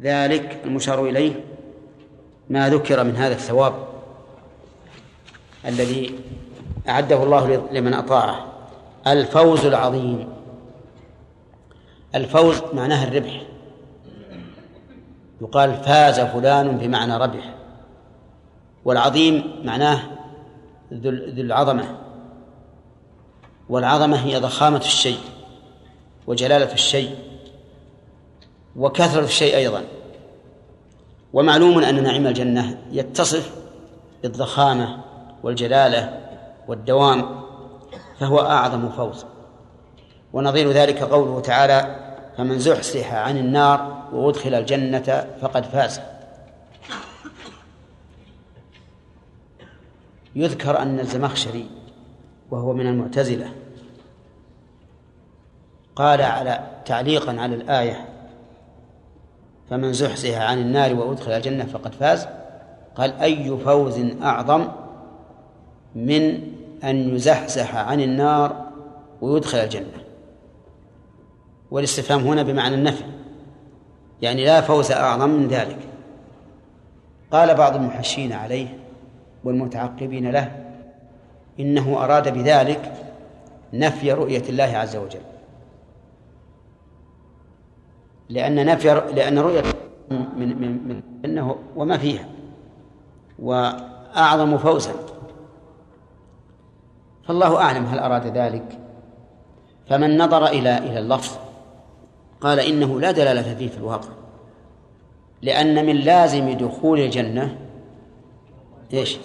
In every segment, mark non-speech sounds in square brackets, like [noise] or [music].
ذلك المشار إليه ما ذكر من هذا الثواب الذي أعده الله لمن أطاعه. الفوز العظيم. الفوز معناه الربح. يقال فاز فلان بمعنى ربح. والعظيم معناه ذو العظمة. والعظمة هي ضخامة الشيء وجلالة الشيء. وكثرة الشيء أيضا. ومعلوم أن نعيم الجنة يتصف بالضخامة والجلالة والدوام فهو أعظم فوز. ونظير ذلك قوله تعالى فمن زحزح عن النار وأدخل الجنة فقد فاز. يذكر أن الزمخشري وهو من المعتزلة قال على تعليقا على الآية فمن زحزح عن النار وأدخل الجنة فقد فاز. قال أي فوز أعظم من أن يزحزح عن النار ويدخل الجنة؟ والاستفهام هنا بمعنى النفي يعني لا فوز أعظم من ذلك. قال بعض المحشين عليه والمتعقبين له إنه أراد بذلك نفي رؤية الله عز وجل. لأن نفي لأن رؤية من من من أنه وما فيها وأعظم فوزا. فالله أعلم هل أراد ذلك. فمن نظر إلى إلى اللفظ قال إنه لا دلالة فيه في الواقع. لأن من لازم دخول الجنة إيش؟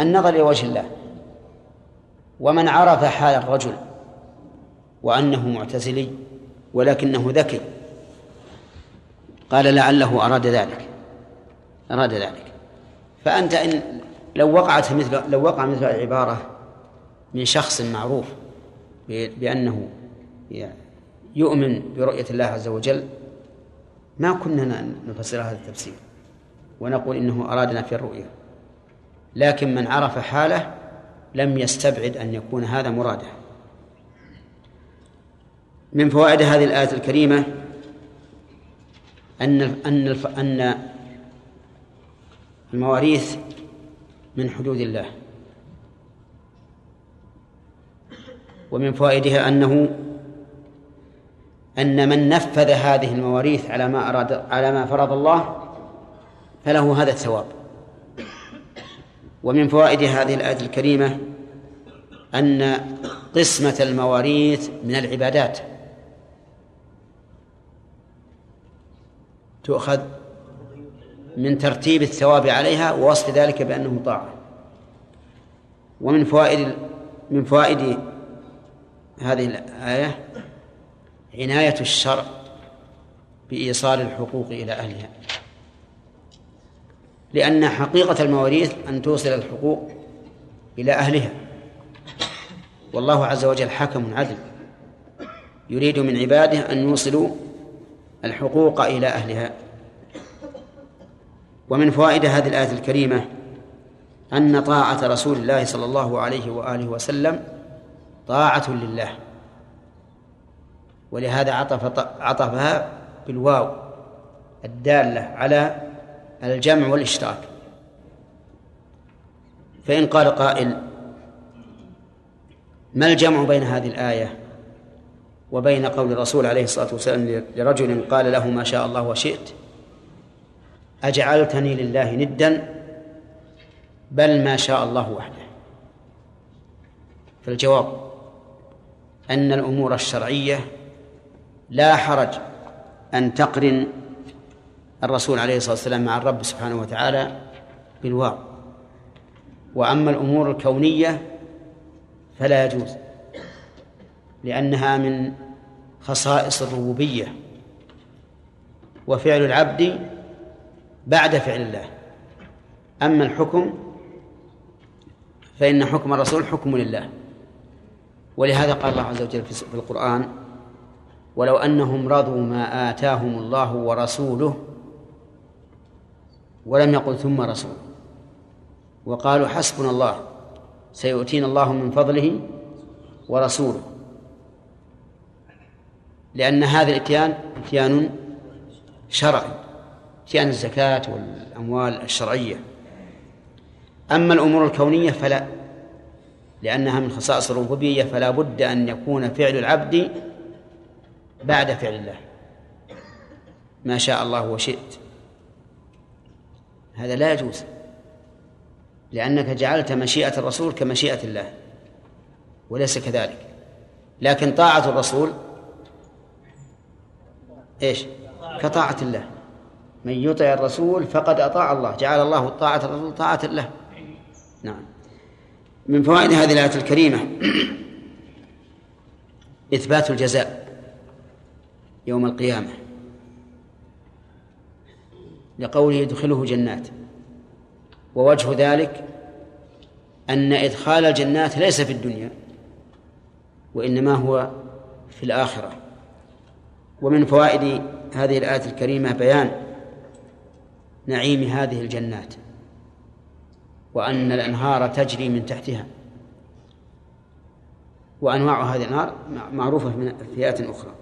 النظر إلى وجه الله. ومن عرف حال الرجل وأنه معتزلي ولكنه ذكي قال لعله أراد ذلك. أراد ذلك. فأنت إن لو وقعت مثل لو وقع مثل العبارة من شخص معروف بأنه يؤمن برؤية الله عز وجل ما كنا نفسر هذا التفسير ونقول إنه أرادنا في الرؤية. لكن من عرف حاله لم يستبعد أن يكون هذا مراده. من فوائد هذه الآية الكريمة أن أن أن المواريث من حدود الله. ومن فوائدها أنه أن من نفذ هذه المواريث على ما أراد على ما فرض الله فله هذا الثواب. ومن فوائد هذه الآية الكريمة أن قسمة المواريث من العبادات. تؤخذ من ترتيب الثواب عليها ووصف ذلك بأنه طاعة. ومن فوائد من فوائد هذه الآية عناية الشرع بإيصال الحقوق إلى أهلها. لأن حقيقة المواريث أن توصل الحقوق إلى أهلها. والله عز وجل حكم عدل. يريد من عباده أن يوصلوا الحقوق إلى أهلها. ومن فوائد هذه الآية الكريمة أن طاعة رسول الله صلى الله عليه وآله وسلم طاعة لله. ولهذا عطف عطفها بالواو الدالة على الجمع والإشتراك. فإن قال قائل ما الجمع بين هذه الآية؟ وبين قول الرسول عليه الصلاة والسلام لرجل قال له ما شاء الله وشئت أجعلتني لله ندا بل ما شاء الله وحده. فالجواب أن الأمور الشرعية لا حرج أن تقرن الرسول عليه الصلاة والسلام مع الرب سبحانه وتعالى بالواو. وأما الأمور الكونية فلا يجوز. لأنها من خصائص الربوبية. وفعل العبد بعد فعل الله. أما الحكم فإن حكم الرسول حكم لله. ولهذا قال الله عز وجل في القرآن ولو أنهم رضوا ما آتاهم الله ورسوله ولم يقل ثم رسول. وقالوا حسبنا الله سيؤتينا الله من فضله ورسوله. لأن هذا الإتيان إتيان شرعي شأن الزكاة والأموال الشرعية. أما الأمور الكونية فلا لأنها من خصائص الربوبية فلا بد أن يكون فعل العبد بعد فعل الله. ما شاء الله وشئت. هذا لا يجوز لأنك جعلت مشيئة الرسول كمشيئة الله وليس كذلك. لكن طاعة الرسول إيش؟ كطاعة الله. من يطع الرسول فقد أطاع الله. جعل الله طاعة الرسول طاعة له. نعم. من فوائد هذه الآية الكريمة إثبات الجزاء يوم القيامة. لقوله يدخله جنات. ووجه ذلك أن إدخال الجنات ليس في الدنيا وإنما هو في الآخرة. ومن فوائد هذه الآية الكريمة بيان نعيم هذه الجنات وأن الأنهار تجري من تحتها وأنواع هذه الأنهار معروفة من فئات أخرى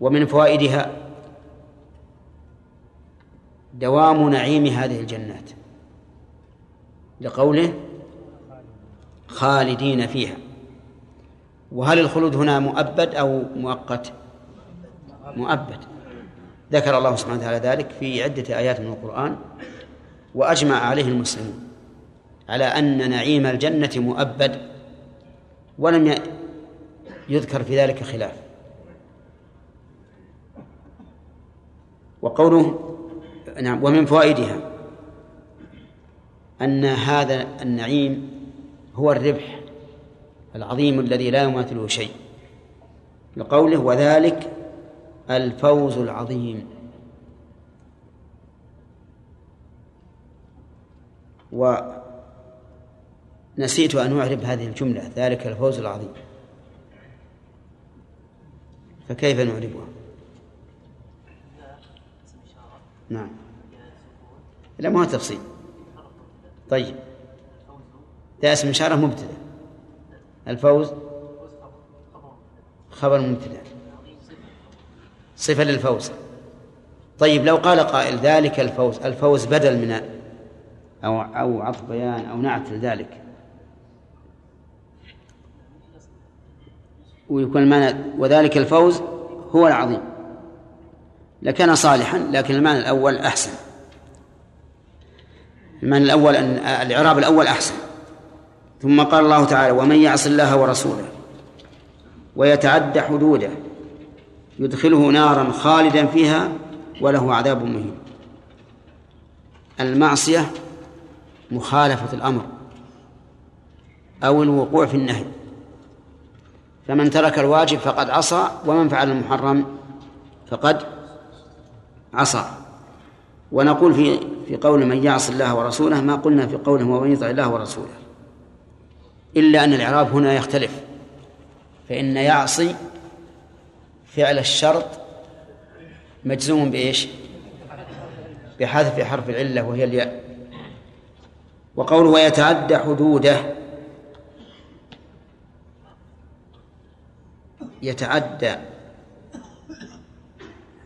ومن فوائدها دوام نعيم هذه الجنات لقوله خالدين فيها وهل الخلود هنا مؤبد أو مؤقت؟ مؤبد. ذكر الله سبحانه وتعالى ذلك في عدة آيات من القرآن وأجمع عليه المسلمون على أن نعيم الجنة مؤبد ولم يذكر في ذلك خلاف. وقوله نعم ومن فوائدها أن هذا النعيم هو الربح. العظيم الذي لا يماثله شيء. لقوله وذلك الفوز العظيم. ونسيت أن أعرب هذه الجملة ذلك الفوز العظيم. فكيف نعربها؟ نعم. لا ما هو تفصيل. طيب. ذا اسم إشارة مبتدأ. الفوز خبر مبتدأ. صفة للفوز. طيب لو قال قائل ذلك الفوز الفوز بدل من أو أو عطف بيان أو نعت لذلك. ويكون المعنى وذلك الفوز هو العظيم. لكان صالحا لكن المعنى الأول أحسن. المعنى الأول أن الإعراب الأول أحسن. ثم قال الله تعالى ومن يعص الله ورسوله ويتعدى حدوده يدخله نارا خالدا فيها وله عذاب مهين. المعصية مخالفة الأمر أو الوقوع في النهي. فمن ترك الواجب فقد عصى ومن فعل المحرم فقد عصى. ونقول في في قول من يعص الله ورسوله ما قلنا في قوله ومن يطع الله ورسوله. إلا أن الإعراب هنا يختلف. فإن يعصي فعل الشرط مجزوم بإيش؟ بحذف حرف العلة وهي الياء. وقوله ويتعدى حدوده يتعدى.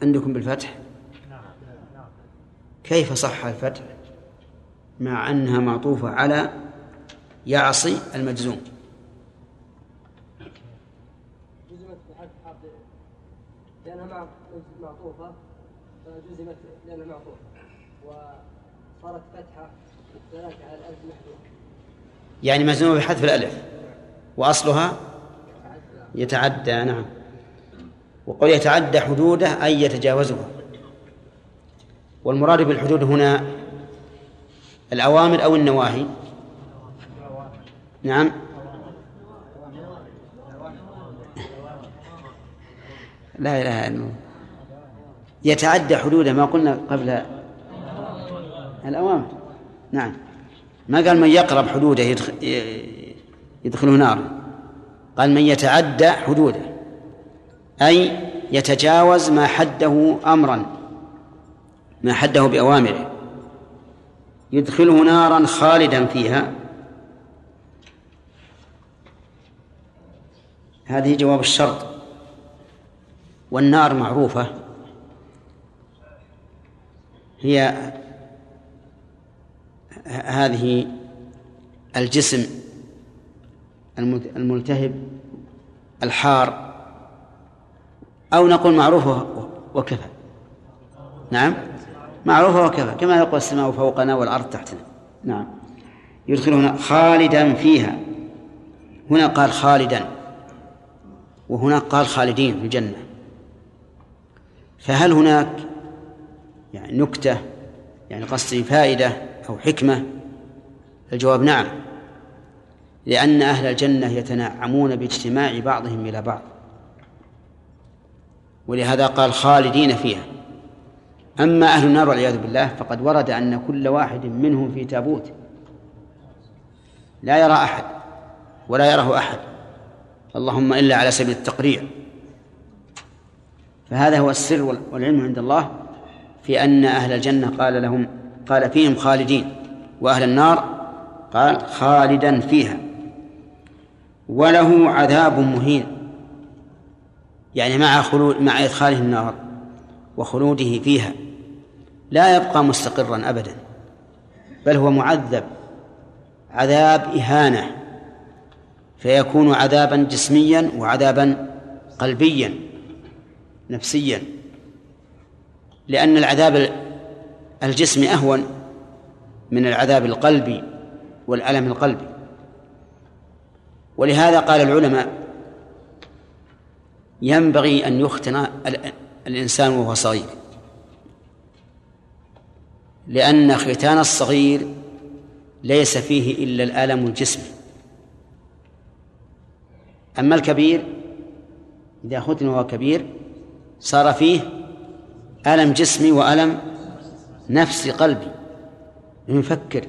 عندكم بالفتح؟ كيف صح الفتح؟ مع أنها معطوفة على يعصي المجزوم. لأنها معطوفة جزمت لأنها معطوفة وصارت فتحة ذلك على الألف محذوف يعني مجزومة بحذف الألف. وأصلها يتعدى نعم. وقول يتعدى حدوده أي يتجاوزها. والمراد بالحدود هنا الأوامر أو النواهي. نعم. لا إله إلا الله. يتعدى حدوده ما قلنا قبل الأوامر. نعم. ما قال من يقرب حدوده يدخل يدخله نار. قال من يتعدى حدوده. أي يتجاوز ما حده أمرا. ما حده بأوامره. يدخله نارا خالدا فيها. هذه جواب الشرط. والنار معروفة. هي هذه الجسم الملتهب الحار. أو نقول معروفة وكفى. نعم؟ معروفة وكفى. كما يقول السماء فوقنا والأرض تحتنا. نعم. يدخلون خالدا فيها. هنا قال خالدا. وهناك قال خالدين في الجنة. فهل هناك يعني نكتة يعني قصدي فائدة أو حكمة؟ الجواب نعم لأن أهل الجنة يتنعمون باجتماع بعضهم إلى بعض. ولهذا قال خالدين فيها. أما أهل النار والعياذ بالله فقد ورد أن كل واحد منهم في تابوت. لا يرى أحد ولا يراه أحد. اللهم إلا على سبيل التقريع. فهذا هو السر والعلم عند الله في أن أهل الجنة قال لهم قال فيهم خالدين وأهل النار قال خالدا فيها. وله عذاب مهين. يعني مع خلود مع إدخاله النار وخلوده فيها لا يبقى مستقرا أبدا بل هو معذب عذاب إهانة. فيكون عذابا جسميا وعذابا قلبيا نفسيا. لأن العذاب الجسمي أهون من العذاب القلبي والألم القلبي. ولهذا قال العلماء ينبغي أن يختن الإنسان وهو صغير. لأن ختان الصغير ليس فيه إلا الألم الجسمي. أما الكبير إذا ختن وهو كبير صار فيه ألم جسمي وألم نفسي قلبي. يفكر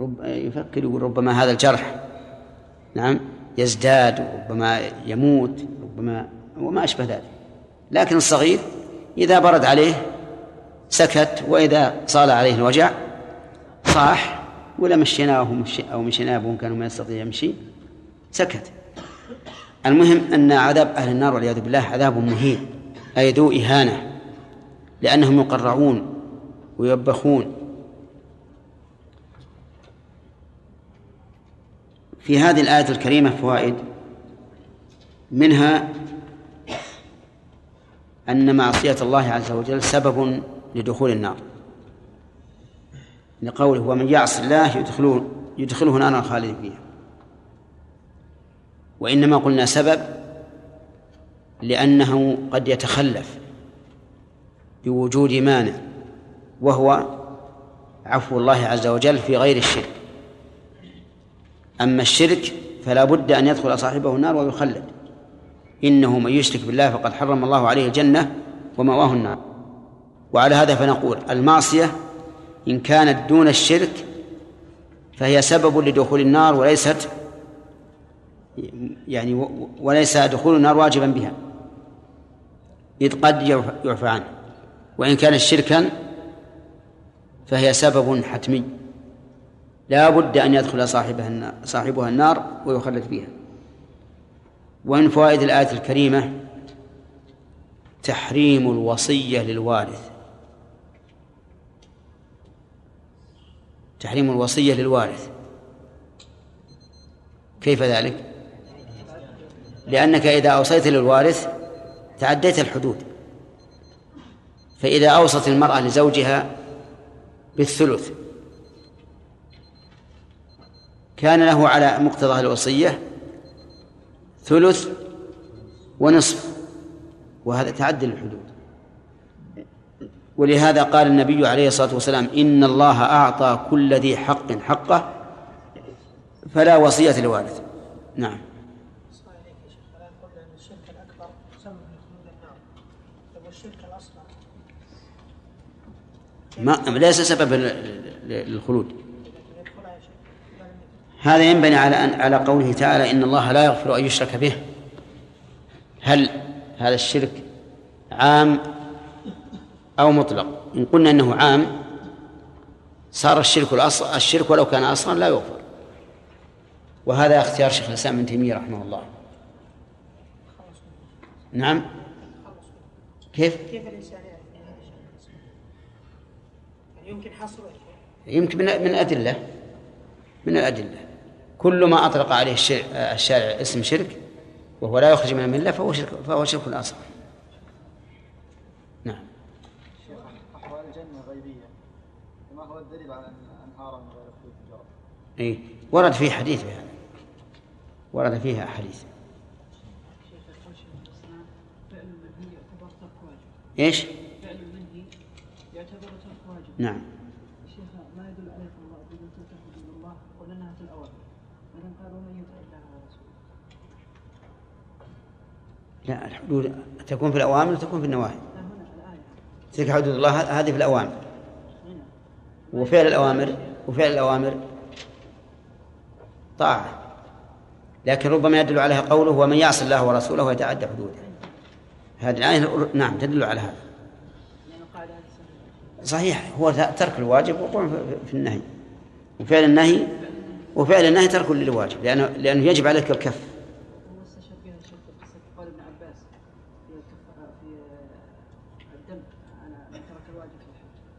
رب يفكر يقول ربما هذا الجرح. نعم يزداد وربما يموت ربما وما أشبه ذلك. لكن الصغير إذا برد عليه سكت وإذا صال عليه الوجع صاح ولا مشيناه أو مشيناه كانوا ما يستطيع يمشي سكت. المهم أن عذاب أهل النار والعياذ بالله عذاب مهين أي ذو إهانة لأنهم يقرعون ويوبخون في هذه الآية الكريمة فوائد منها أن معصية الله عز وجل سبب لدخول النار. لقوله ومن يعص الله يدخله يدخله نارا خالدا فيها. وإنما قلنا سبب لأنه قد يتخلف بوجود مانع وهو عفو الله عز وجل في غير الشرك. أما الشرك فلا بد أن يدخل صاحبه النار ويخلد. إنه من يشرك بالله فقد حرم الله عليه الجنة ومأواه النار. وعلى هذا فنقول المعصية إن كانت دون الشرك فهي سبب لدخول النار وليست يعني وليس دخول النار واجبا بها. إذ قد يعفى عنه. وإن كانت شركا فهي سبب حتمي. لا بد أن يدخل صاحبها النار صاحبها النار ويخلد فيها ومن فوائد الآية الكريمة تحريم الوصية للوارث. تحريم الوصية للوارث. كيف ذلك؟ لأنك إذا أوصيت للوارث تعديت الحدود. فإذا أوصت المرأة لزوجها بالثلث كان له على مقتضى الوصية ثلث ونصف وهذا تعدل الحدود. ولهذا قال النبي عليه الصلاة والسلام إن الله أعطى كل ذي حق حقه فلا وصية لوارث. نعم. ما ليس سبب للخلود. هذا ينبني على أن على قوله تعالى إن الله لا يغفر أن يشرك به. هل هذا الشرك عام أو مطلق؟ إن قلنا أنه عام صار الشرك الأصل الشرك ولو كان أصلا لا يغفر. وهذا اختيار شيخ الإسلام ابن تيمية رحمه الله. نعم. كيف؟ كيف الإنسان يمكن حصره يمكن من من الأدلة من الأدلة كل ما أطلق عليه الشارع اسم شرك وهو لا يخرج من الملة فهو شرك فهو شرك أصغر. نعم. أحوال الجنة غيبية. ما هو الدليل على أن أنهارا غير إيه. ورد فيه حديث بهذا. ورد فيها أحاديث إيش؟ فعل المنهي يعتبر ترك واجب نعم. شيخ ما يدل عليه الله تلك الله في الاوامر قالوا من يطع الله ورسوله لا الحدود تكون في الأوامر وتكون في النواهي؟ تلك حدود الله هذه في الأوامر. وفعل الأوامر وفعل الأوامر طاعة. لكن ربما يدل عليها قوله ومن يعص الله ورسوله ويتعدى حدوده. هذه الآية نعم تدل على هذا. صحيح هو ترك الواجب وقوع في النهي. وفعل النهي وفعل النهي ترك للواجب لأنه لأنه يجب عليك الكف.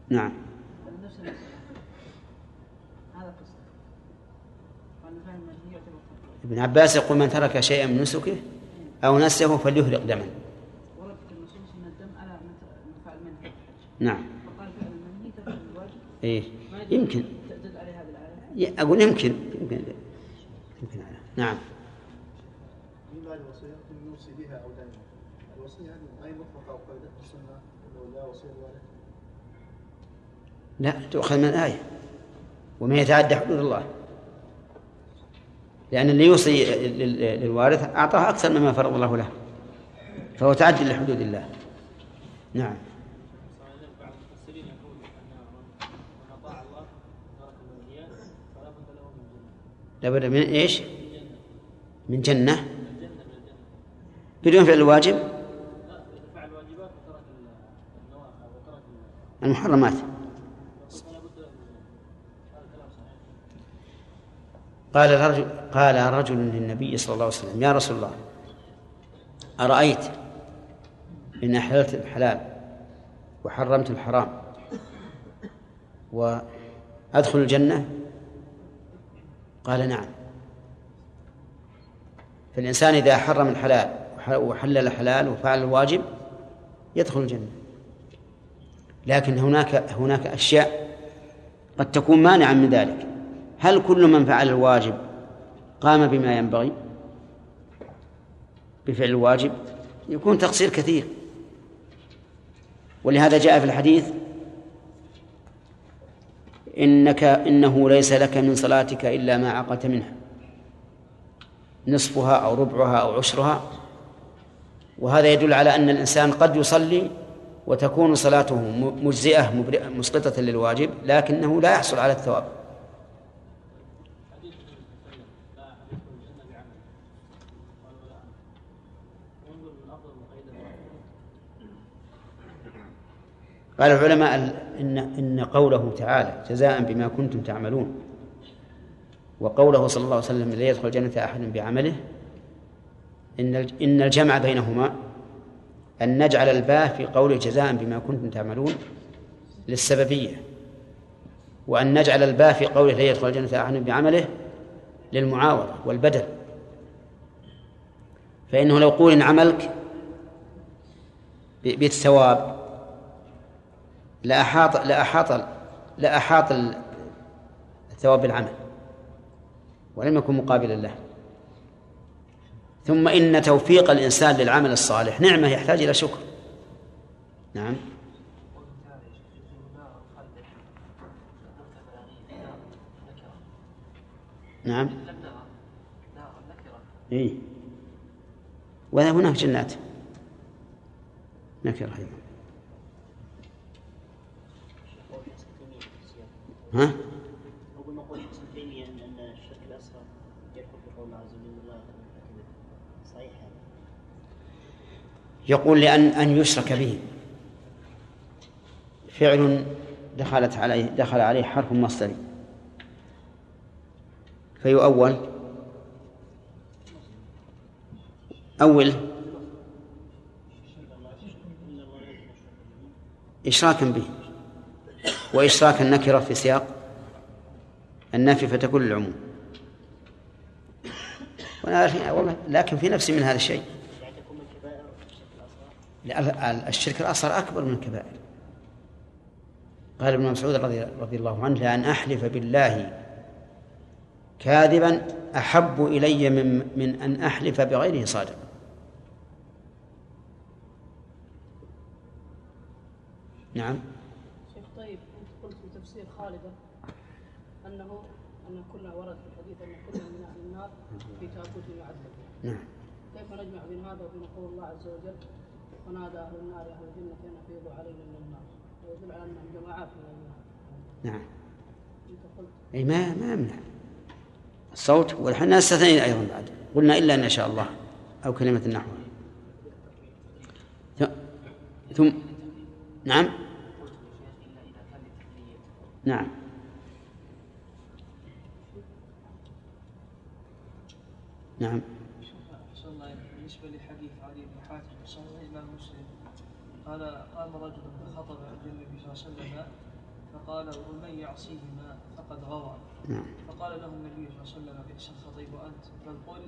نعم. ابن عباس يقول من ترك شيئا من نسكه أو نسه فليهرق دما. نعم. إيه. يمكن. أقول يمكن. يمكن. يمكن نعم. يوصي بها أو الوصية هذه مطلقة أو في السنة لا وصية لا تؤخذ من الآية ومن يتعدى حدود الله. لأن اللي يوصي للوارث أعطاه أكثر مما فرض الله له. فهو تعدي لحدود الله. نعم. لابد من إيش؟ من جنة. بدون فعل الواجب المحرمات. قال رجل قال رجل للنبي صلى الله عليه وسلم يا رسول الله أرأيت إن أحللت الحلال وحرمت الحرام وأدخل الجنة؟ قال نعم. فالإنسان إذا حرم الحلال وحلل الحلال وفعل الواجب يدخل الجنة. لكن هناك هناك أشياء قد تكون مانعا من ذلك. هل كل من فعل الواجب قام بما ينبغي؟ بفعل الواجب؟ يكون تقصير كثير. ولهذا جاء في الحديث إنك إنه ليس لك من صلاتك إلا ما عقلت منها. نصفها أو ربعها أو عشرها. وهذا يدل على أن الإنسان قد يصلي وتكون صلاته مجزئة مسقطة للواجب لكنه لا يحصل على الثواب. قال العلماء إن إن قوله تعالى جزاء بما كنتم تعملون وقوله صلى الله عليه وسلم لا يدخل الجنة أحد بعمله إن إن الجمع بينهما أن نجعل الباء في قوله جزاء بما كنتم تعملون للسببية وأن نجعل الباء في قوله لا يدخل الجنة أحد بعمله للمعاوضة والبدل. فإنه لو قول إن عملك بالثواب لأحاط لأحاط لأحاط الثواب بالعمل ولم يكن مقابلا له. ثم إن توفيق الإنسان للعمل الصالح نعمة يحتاج إلى شكر. نعم. نعم. إيه. وهناك جنات. نكرة أيضا. ها؟ أن الشرك الأصغر يقول لأن أن يشرك به. فعل دخلت عليه دخل عليه حرف مصدري فيؤول. أول. إشراكا به. وإشراك النكرة في سياق النفي فتكون للعموم. والله لكن في نفسي من هذا الشيء. الشرك الأصغر أكبر من الكبائر. قال ابن مسعود رضي, رضي الله عنه لأن أحلف بالله كاذبا أحب إلي من من أن أحلف بغيره صادقا. نعم شيخ طيب انت قلت في تفسير خالده انه ان كنا ورد في الحديث ان كنا من أهل النار في تابوت معذب نعم كيف نجمع بين هذا وبين قول الله عز وجل ونادى أهل النار أهل الجنة ان افيضوا علينا من النار. ويدل على انهم جماعات من النار نعم. إنت قلت. أي ما ما يمنع. الصوت ونحن استثنينا أيضا بعد. قلنا إلا أن شاء الله أو كلمة النحو. ثم- ثم نعم. نعم. نعم أحسن الله إليك. بالنسبة لحديث علي بن حاتم في صحيح الإمام مسلم قال قام رجل فخطب عند النبي صلى الله عليه وسلم فقال ومن يعصيهما فقد غوى نعم. فقال له النبي صلى الله عليه وسلم بئس الخطيب أنت بل قل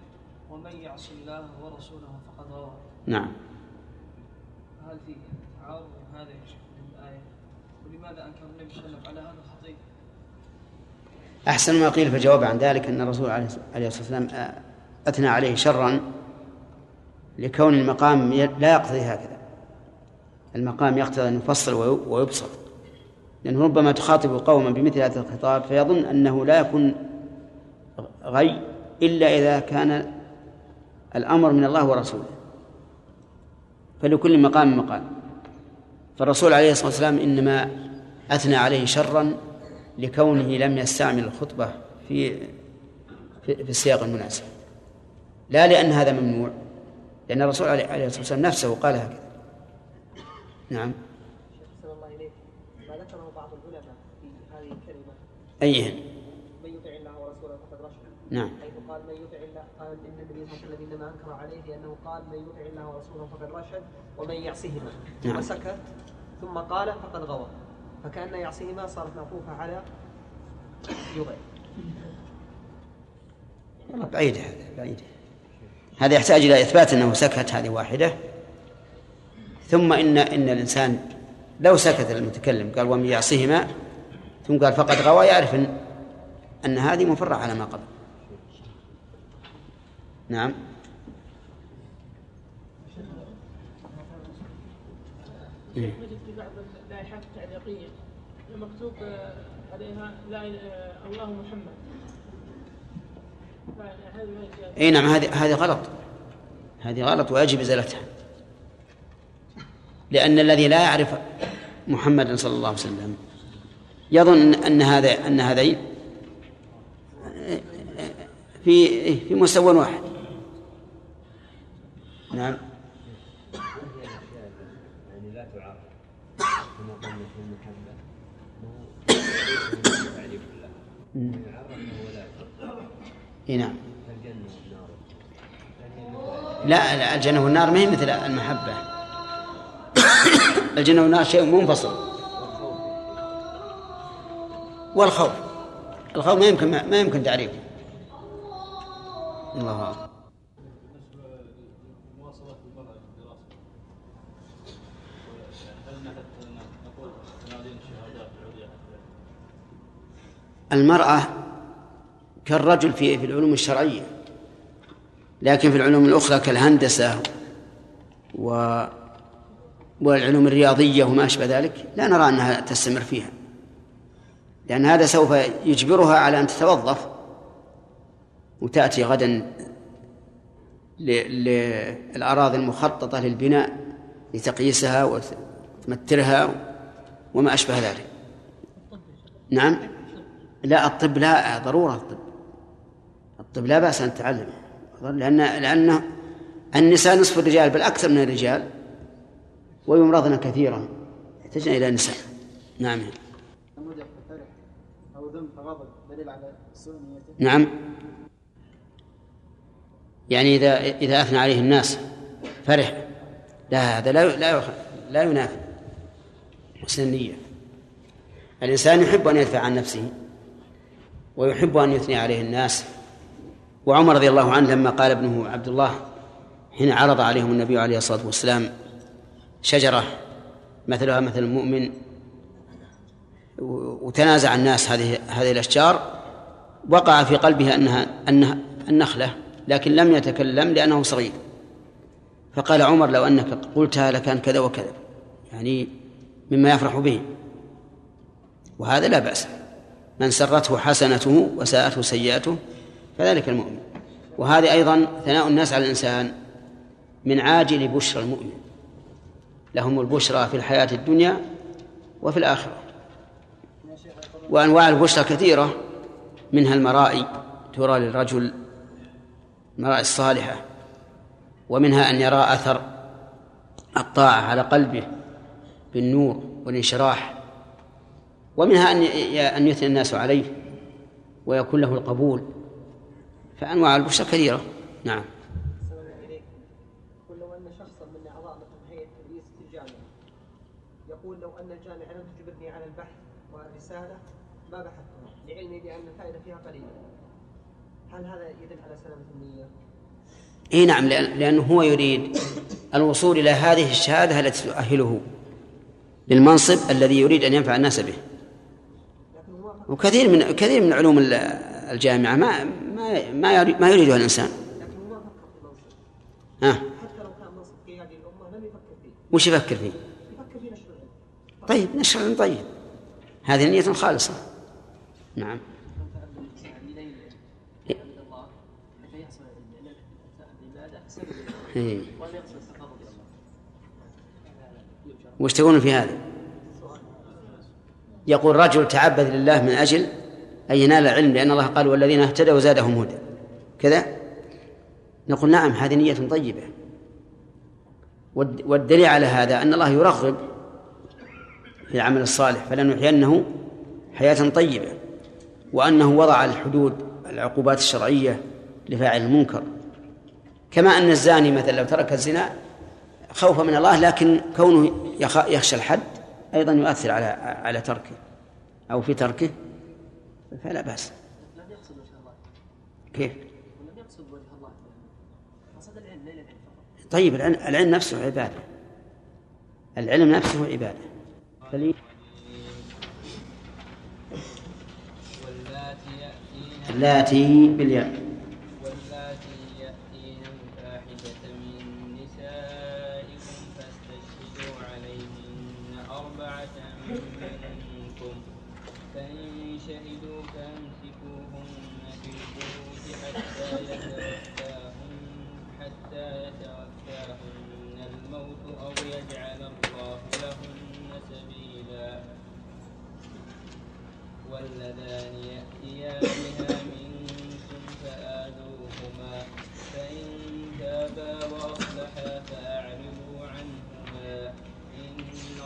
ومن يعص الله ورسوله فقد غوى نعم. هل في تعارض هذا يا شيخ من الآية؟ ولماذا أنكر النبي صلى الله عليه وسلم على هذا الخطيب؟ أحسن ما قيل في الجواب عن ذلك أن الرسول عليه الصلاة والسلام آه، أثنى عليه شرا لكون المقام لا يقتضي هكذا. المقام يقتضي أن يفصل وي- ويبسط لأنه ربما تخاطب قوما بمثل هذا الخطاب فيظن أنه لا يكون غي إلا إذا كان الأمر من الله ورسوله. فلكل مقام مقام. فالرسول عليه الصلاة والسلام إنما أثنى عليه شرا لكونه لم يستعمل الخطبة في في, السياق المناسب. لا لأن هذا ممنوع لأن الرسول عليه الصلاة والسلام نفسه قال هكذا. نعم أحسن الله إليك ما ذكره بعض العلماء في هذه الكلمة أيهن من يطع الله ورسوله فقد رشد. نعم. حيث قال من يطع الله قال إن النبي صلى الله عليه وسلم إنما أنكر عليه لأنه قال من يطع الله ورسوله فقد رشد ومن يعصهما. نعم. ثم سكت ثم قال فقد غوى. فكأن يعصهما صارت معطوفة على يطع والله بعيدة هذا بعيدة هذا يحتاج إلى إثبات أنه سكت هذه واحدة. ثم إن إن الإنسان لو سكت المتكلم قال ومن يعصيهما ثم قال فقد غوى يعرف أن أن هذه مفرعة على ما قبل. نعم. مكتوب عليها لا الله محمد اي نعم هذه هذه غلط. هذه غلط ويجب إزالتها. لأن الذي لا يعرف محمدا صلى الله عليه وسلم يظن أن هذا أن هذين في في مستوى واحد. نعم. إي نعم. لا لا الجنة والنار ما هي مثل المحبة. الجنة والنار شيء منفصل. والخوف. الخوف ما يمكن ما يمكن تعريفه. الله. المرأة كالرجل في في العلوم الشرعية لكن في العلوم الأخرى كالهندسة و والعلوم الرياضية وما أشبه ذلك لا نرى أنها تستمر فيها. لأن هذا سوف يجبرها على أن تتوظف وتأتي غدا للأراضي المخططة للبناء لتقييسها وتمترها وما أشبه ذلك. نعم؟ لا الطب لا ضرورة الطب. الطب لا بأس أن تتعلم لأن لأن النساء نصف الرجال بل أكثر من الرجال ويمرضن كثيرا. يحتاجن إلى نساء. نعم. ذم فغضب دليل على سوء نيته؟ نعم. يعني إذا إذا أثنى عليه الناس فرح. لا هذا لا لا لا ينافي. حسن النية. الإنسان يحب أن يدفع عن نفسه ويحب أن يثني عليه الناس. وعمر رضي الله عنه لما قال ابنه عبد الله حين عرض عليهم النبي عليه الصلاة والسلام شجرة مثلها مثل المؤمن وتنازع الناس هذه هذه الأشجار وقع في قلبه أنها أنها النخلة لكن لم يتكلم لأنه صغير. فقال عمر لو أنك قلتها لكان كذا وكذا. يعني مما يفرح به. وهذا لا بأس. من سرته حسنته وساءته سيئته فذلك المؤمن. وهذه أيضا ثناء الناس على الإنسان من عاجل بشرى المؤمن. لهم البشرى في الحياة الدنيا وفي الآخرة. وأنواع البشرى كثيرة منها المرائي ترى للرجل المرائي الصالحة ومنها أن يرى أثر الطاعة على قلبه بالنور والانشراح ومنها أن أن يثني الناس عليه ويكون له القبول. فأنواع البشرى كثيرة. نعم. يقول لو أن الجامعة لم تجبرني على البحث والرسالة ما بحثتها لعلمي بأن الفائدة فيها قليلة. هل هذا يدل على سلامة النية؟ إي نعم لأنه هو يريد الوصول إلى هذه الشهادة التي تؤهله للمنصب الذي يريد أن ينفع الناس به. وكثير من كثير من علوم ال- الجامعة ما ما ما يريد ما يريدها الإنسان. لكن هو ها؟ حتى لو كان منصب قيادي للامه لم يفكر فيه. وش يفكر فيه؟ يفكر في نشر العلم. طيب نشر طيب. هذه نية خالصة. نعم. إيه. وش تقولون في هذا؟ يقول رجل تعبد لله من أجل أن ينال العلم لأن الله قال والذين اهتدوا زادهم هدى. كذا؟ نقول نعم هذه نية طيبة. والد- والدليل على هذا أن الله يرغب في العمل الصالح فلنحيينه حياة طيبة. وأنه وضع الحدود العقوبات الشرعية لفاعل المنكر. كما أن الزاني مثلا لو ترك الزنا خوفا من الله لكن كونه يخ- يخشى الحد أيضا يؤثر على على تركه أو في تركه فلا بأس. كيف؟ طيب العلم, العلم نفسه عبادة. العلم نفسه عبادة فلي واللاتي يأتين اللاتي بالياء. واللذان يأتيانها منكم فآذوهما فإن تابا وأصلحا فأعرضوا عنهما. إن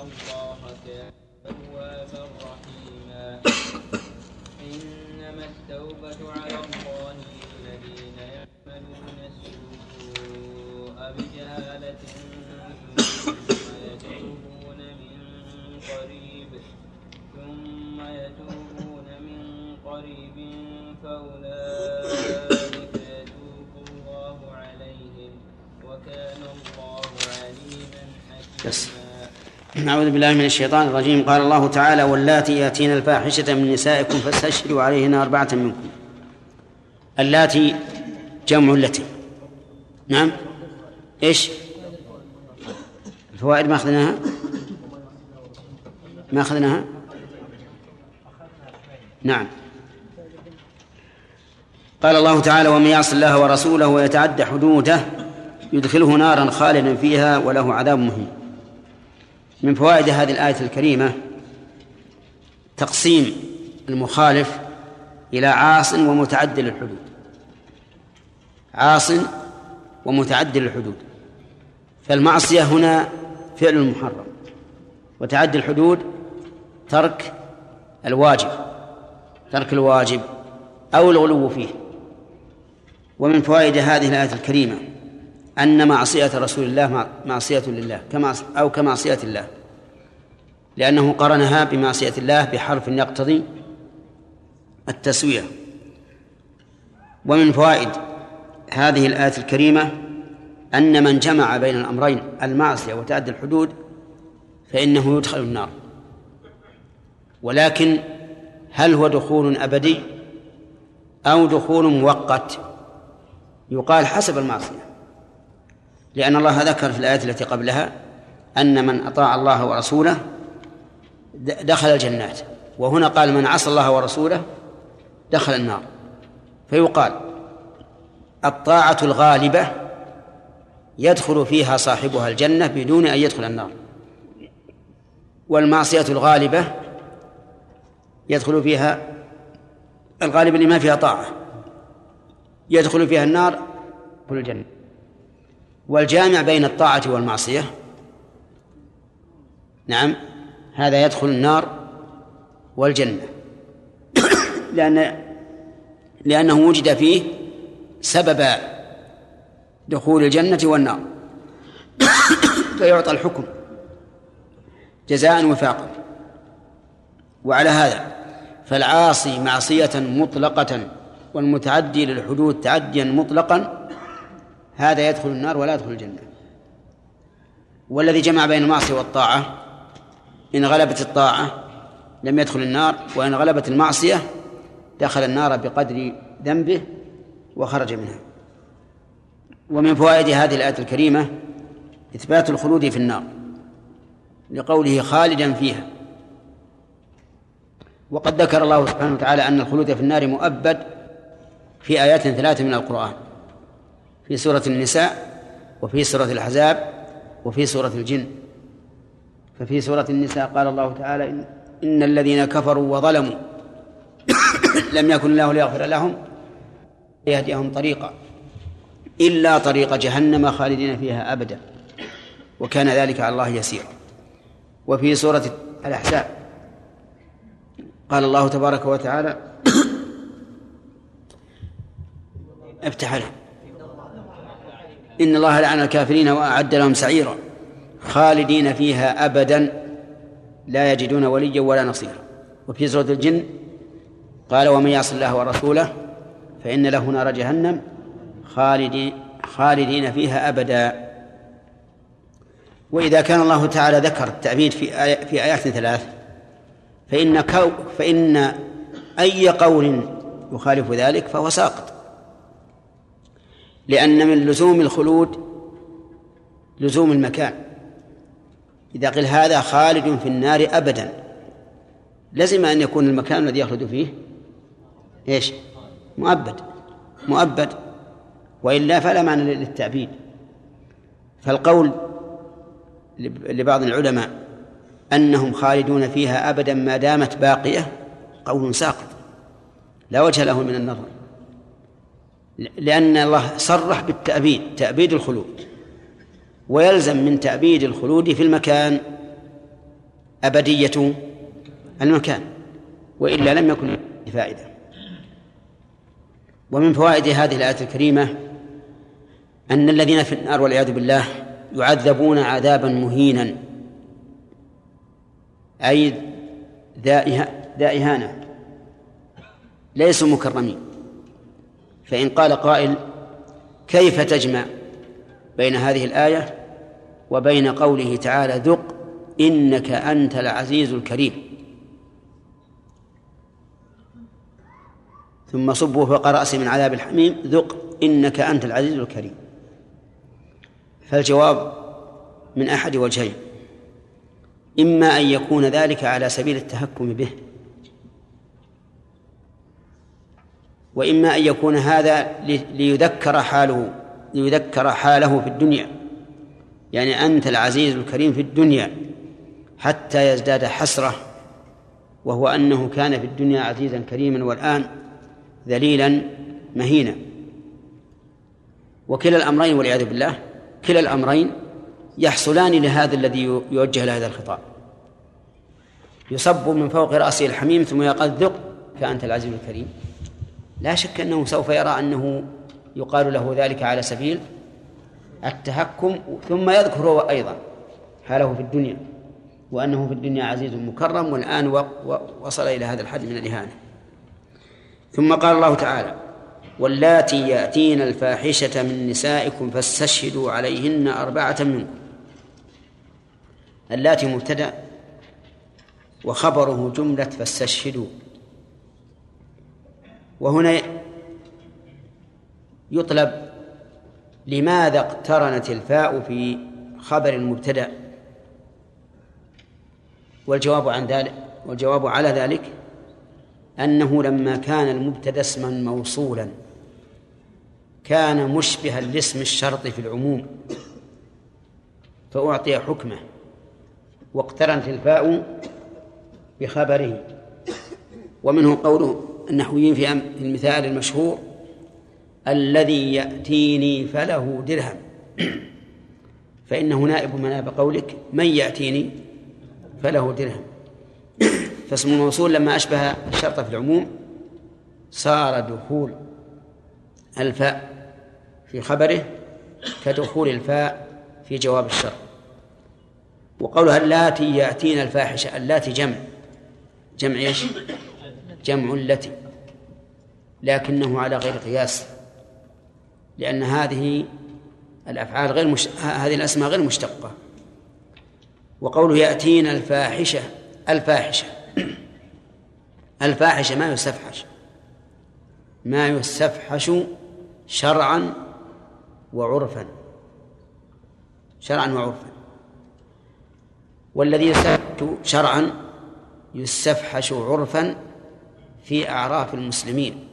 الله كان توابا رحيما. إنما التوبة على الله للذين يعملون السوء بجهالة بس. أعوذ بالله من الشيطان الرجيم. قال الله تعالى واللاتي يأتين الفاحشة من نسائكم فاستشهدوا عليهن أربعة منكم. اللاتي جمع التي نعم. إيش؟ الفوائد ما أخذناها؟ ما أخذناها؟ نعم. قال الله تعالى ومن يعص الله ورسوله ويتعدى حدوده يدخله نارا خالدا فيها وله عذاب مهين. من فوائد هذه الآية الكريمة تقسيم المخالف إلى عاص ومتعدل الحدود عاص ومتعدل الحدود فالمعصية هنا فعل محرم. وتعدي الحدود ترك الواجب ترك الواجب أو الغلو فيه. ومن فوائد هذه الآية الكريمة أن معصية رسول الله مع- معصية لله كما أو كمعصية الله. لأنه قرنها بمعصية الله بحرف يقتضي التسوية. ومن فوائد هذه الآية الكريمة أن من جمع بين الأمرين المعصية وتعدي الحدود فإنه يدخل النار. ولكن هل هو دخول أبدي أو دخول مؤقت؟ يقال حسب المعصية. لأن الله ذكر في الآية التي قبلها أن من أطاع الله ورسوله دخل الجنات. وهنا قال من عصى الله ورسوله دخل النار. فيقال الطاعة الغالبة يدخل فيها صاحبها الجنة بدون أن يدخل النار. والمعصية الغالبة يدخل فيها الغالب اللي ما فيها طاعة. يدخل فيها النار كل الجنة. والجامع بين الطاعة والمعصية. نعم هذا يدخل النار والجنة. [coughs] لأن لأنه وجد فيه سبب دخول الجنة والنار. [coughs] فيعطى الحكم جزاء وفاقا. وعلى هذا فالعاصي معصية مطلقة والمتعدي للحدود تعديا مطلقا هذا يدخل النار ولا يدخل الجنة. والذي جمع بين المعصية والطاعة إن غلبت الطاعة لم يدخل النار وإن غلبت المعصية دخل النار بقدر ذنبه وخرج منها. ومن فوائد هذه الآية الكريمة إثبات الخلود في النار لقوله خالدا فيها. وقد ذكر الله سبحانه وتعالى أن الخلود في النار مؤبد في آيات ثلاث من القرآن. في سورة النساء وفي سورة الأحزاب وفي سورة الجن. ففي سورة النساء قال الله تعالى إن, الذين كفروا وظلموا [coughs] لم يكن الله ليغفر لهم يهديهم طريقا إلا طريق جهنم خالدين فيها أبدا. وكان ذلك على الله يسيرا وفي سورة الأحزاب قال الله تبارك وتعالى [coughs] افتح له إن الله لعن الكافرين وأعد لهم سعيرا. خالدين فيها أبدا لا يجدون وليا ولا نصيرا. وفي سورة الجن قال ومن يعص الله ورسوله فإن له نار جهنم. خالدين خالدين فيها أبدا. وإذا كان الله تعالى ذكر التأبيد في آي في آيات ثلاث فإن كو فإن أي قول يخالف ذلك فهو ساقط. لأن من لزوم الخلود لزوم المكان. إذا قيل هذا خالد في النار أبدا لزم أن يكون المكان الذي يخلد فيه إيش؟ مؤبد مؤبد وإلا فلا معنى للتأبيد. فالقول لبعض العلماء أنهم خالدون فيها أبدا ما دامت باقية قول ساقط لا وجه له من النظر. لأن الله صرح بالتأبيد تأبيد الخلود. ويلزم من تأبيد الخلود في المكان أبدية المكان وإلا لم يكن فائدة. ومن فوائد هذه الآية الكريمة أن الذين في النار والعياذ بالله يعذبون عذابا مهينا أي ذا إهانة ليسوا مكرمين. فإن قال قائل كيف تجمع بين هذه الآية وبين قوله تعالى ذق إنك أنت العزيز الكريم؟ ثم صبوا فوق رأسه من عذاب الحميم ذق إنك أنت العزيز الكريم. فالجواب من أحد وجهين إما أن يكون ذلك على سبيل التهكم به وإما أن يكون هذا ليذكر حاله ليذكر حاله في الدنيا. يعني أنت العزيز الكريم في الدنيا حتى يزداد حسرة وهو أنه كان في الدنيا عزيزا كريما والآن ذليلا مهينا. وكلا الأمرين والعياذ بالله كلا الأمرين يحصلان لهذا الذي يوجه له هذا الخطاب. يصب من فوق رأسه الحميم ثم يقال ذق فأنت العزيز الكريم. لا شك أنه سوف يرى أنه يقال له ذلك على سبيل التهكم ثم يذكر أيضا حاله في الدنيا وأنه في الدنيا عزيز مكرم والآن وصل إلى هذا الحد من الإهانة. ثم قال الله تعالى واللاتي يأتين الفاحشة من نسائكم فاستشهدوا عليهن أربعة منكم. اللاتي مبتدأ وخبره جملة فاستشهدوا. وهنا يطلب لماذا اقترنت الفاء في خبر المبتدأ؟ والجواب عن ذلك والجواب على ذلك أنه لما كان المبتدأ اسما موصولا كان مشبها لاسم الشرط في العموم فأعطي حكمه واقترنت الفاء بخبره ومنه قوله النحويين في المثال المشهور الذي يأتيني فله درهم. فإنه نائب مناب قولك من يأتيني فله درهم. فاسم الموصول لما أشبه الشرط في العموم صار دخول الفاء في خبره كدخول الفاء في جواب الشرط. وقولها اللاتي يأتين الفاحشة اللاتي جمع. جمع إيش؟ جمع التي لكنه على غير قياس لأن هذه الأفعال غير مش... هذه الأسماء غير مشتقة. وقوله يأتين الفاحشة الفاحشة الفاحشة ما يستفحش ما يستفحش شرعا وعرفا شرعا وعرفا. والذي يستفحش شرعا يستفحش عرفا في أعراف المسلمين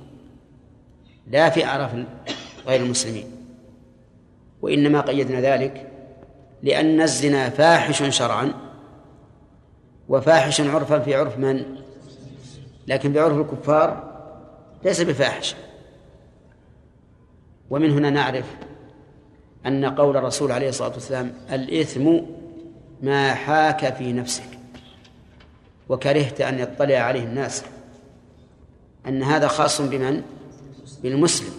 لا في أعراف غير المسلمين. وإنما قيدنا ذلك لأن الزنا فاحش شرعا وفاحش عرفا في عرف من؟ لكن بعرف الكفار ليس بفاحش. ومن هنا نعرف أن قول الرسول عليه الصلاة والسلام الإثم ما حاك في نفسك وكرهت أن يطلع عليه الناس. أن هذا خاص بمن؟ بالمسلم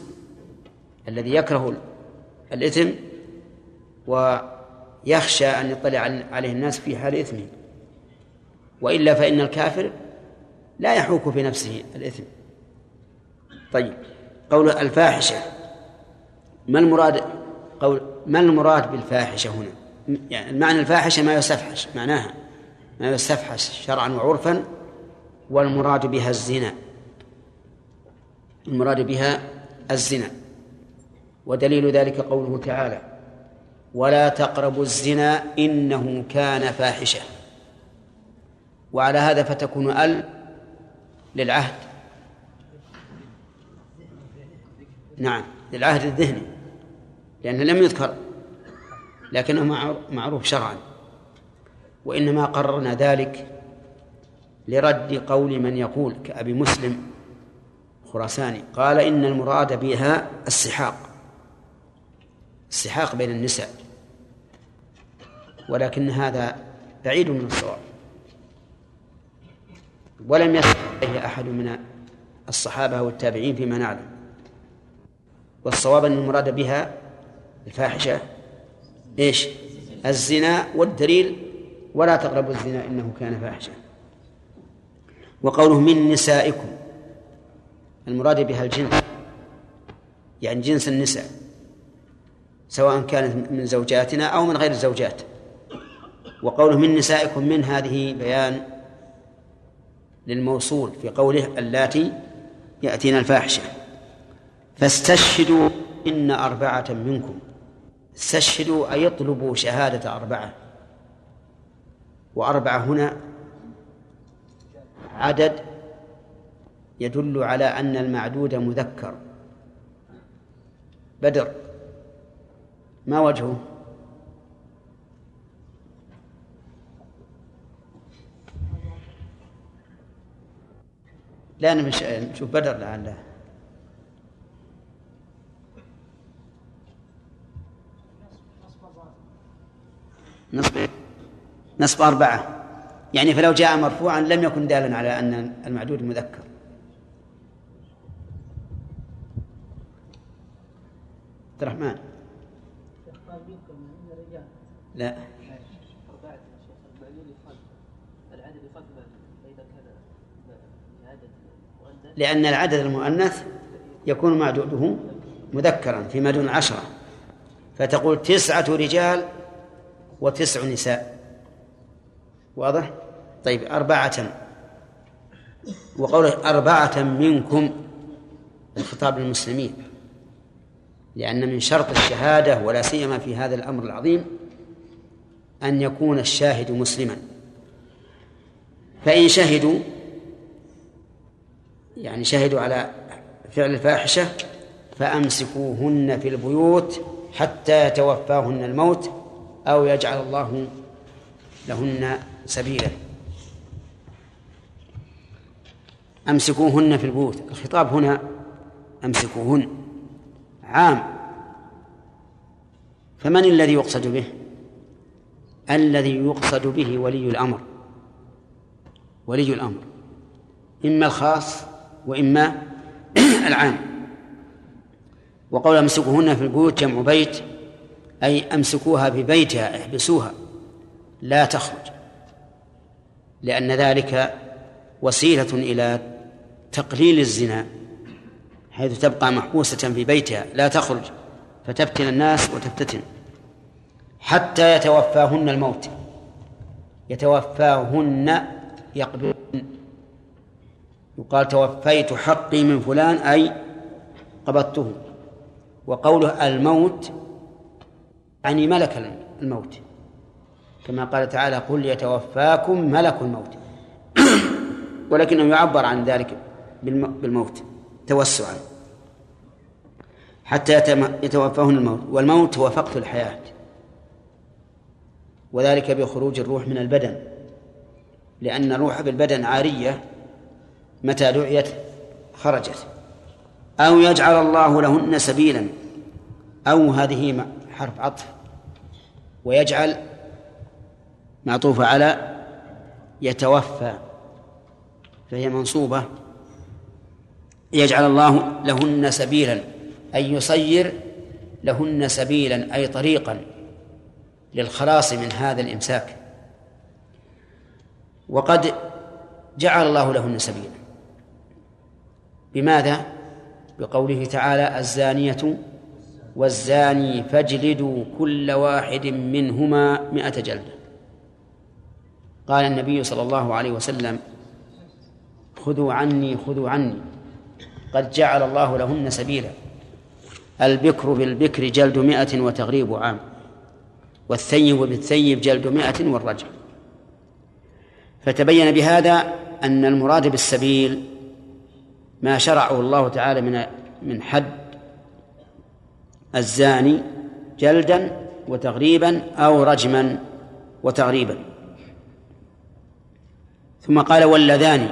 الذي يكره الإثم ويخشى أن يطلع عليه الناس في حال إثمه. وإلا فإن الكافر لا يحوك في نفسه الإثم. طيب قول الفاحشة ما المراد؟ قول ما المراد بالفاحشة هنا؟ يعني المعنى الفاحشة ما يستفحش معناها ما يستفحش شرعا وعرفا والمراد بها الزنا. المراد بها الزنا. ودليل ذلك قوله تعالى ولا تقربوا الزنا إنه كان فاحشة. وعلى هذا فتكون ال للعهد. نعم للعهد الذهني لأنه لم يذكر لكنه معروف شرعا. وإنما قررنا ذلك لرد قول من يقول كأبي مسلم خراساني. قال إن المراد بها السحاق. السحاق بين النساء. ولكن هذا بعيد من الصواب. ولم يصل إليه أحد من الصحابة والتابعين فيما نعلم. والصواب أن المراد بها الفاحشة. إيش؟ الزنا والدليل ولا تقربوا الزنا إنه كان فاحشة. وقوله من نسائكم. المراد بها الجنس. يعني جنس النساء سواء كانت من زوجاتنا أو من غير الزوجات. وقوله من نسائكم من هذه بيان للموصول في قوله اللاتي يأتين الفاحشة. فاستشهدوا إن أربعة منكم. استشهدوا أي اطلبوا شهادة أربعة. وأربعة هنا عدد يدل على أن المعدود مذكر. بدر ما وجهه؟ لا نمش... نشوف بدر لعله نصب نصب أربعة. يعني فلو جاء مرفوعا لم يكن دالا على أن المعدود مذكر. عبد الرحمن. لا. لأن العدد المؤنث يكون معدوده مذكرا فيما دون عشرة. فتقول تسعة رجال وتسع نساء. واضح؟ طيب أربعة. وقوله أربعة منكم الخطاب للمسلمين. لأن من شرط الشهادة ولا سيما في هذا الأمر العظيم أن يكون الشاهد مسلما. فإن شهدوا يعني شهدوا على فعل الفاحشة فأمسكوهن في البيوت حتى يتوفاهن الموت أو يجعل الله لهن سبيلا. أمسكوهن في البيوت. الخطاب هنا أمسكوهن. عام. فمن الذي يقصد به؟ الذي يقصد به ولي الأمر. ولي الأمر. إما الخاص وإما [clears throat] العام. وقول أمسكوهن في البيوت جمع بيت أي أمسكوها ببيتها احبسوها. لا تخرج. لأن ذلك وسيلة إلى تقليل الزنا. حيث تبقى محبوسة في بيتها لا تخرج فتفتن الناس وتفتتن حتى يتوفاهن الموت. يتوفاهن يقبلن. يقال توفيت حقي من فلان أي قبضته. وقوله الموت يعني ملك الموت. كما قال تعالى قل يتوفاكم ملك الموت. [coughs] ولكنه يعبر عن ذلك بالموت. توسعا حتى يتوفاهن الموت والموت هو فقد الحياة. وذلك بخروج الروح من البدن لأن الروح بالبدن عارية متى دعيت خرجت. أو يجعل الله لهن سبيلا أو هذه حرف عطف. ويجعل معطوفة على يتوفى فهي منصوبة يجعل الله لهن سبيلا أي يصير لهن سبيلا أي طريقا للخلاص من هذا الإمساك. وقد جعل الله لهن سبيلا. بماذا؟ بقوله تعالى الزانية والزاني فاجلدوا كل واحد منهما مئة جلدة. قال النبي صلى الله عليه وسلم خذوا عني خذوا عني. قد جعل الله لهن سبيلا. البكر بالبكر جلد مئة وتغريب عام. والثيب بالثيب جلد مئة والرجل. فتبين بهذا أن المراد بالسبيل ما شرعه الله تعالى من من حد الزاني جلدا وتغريبا أو رجما وتغريبا. ثم قال واللذان.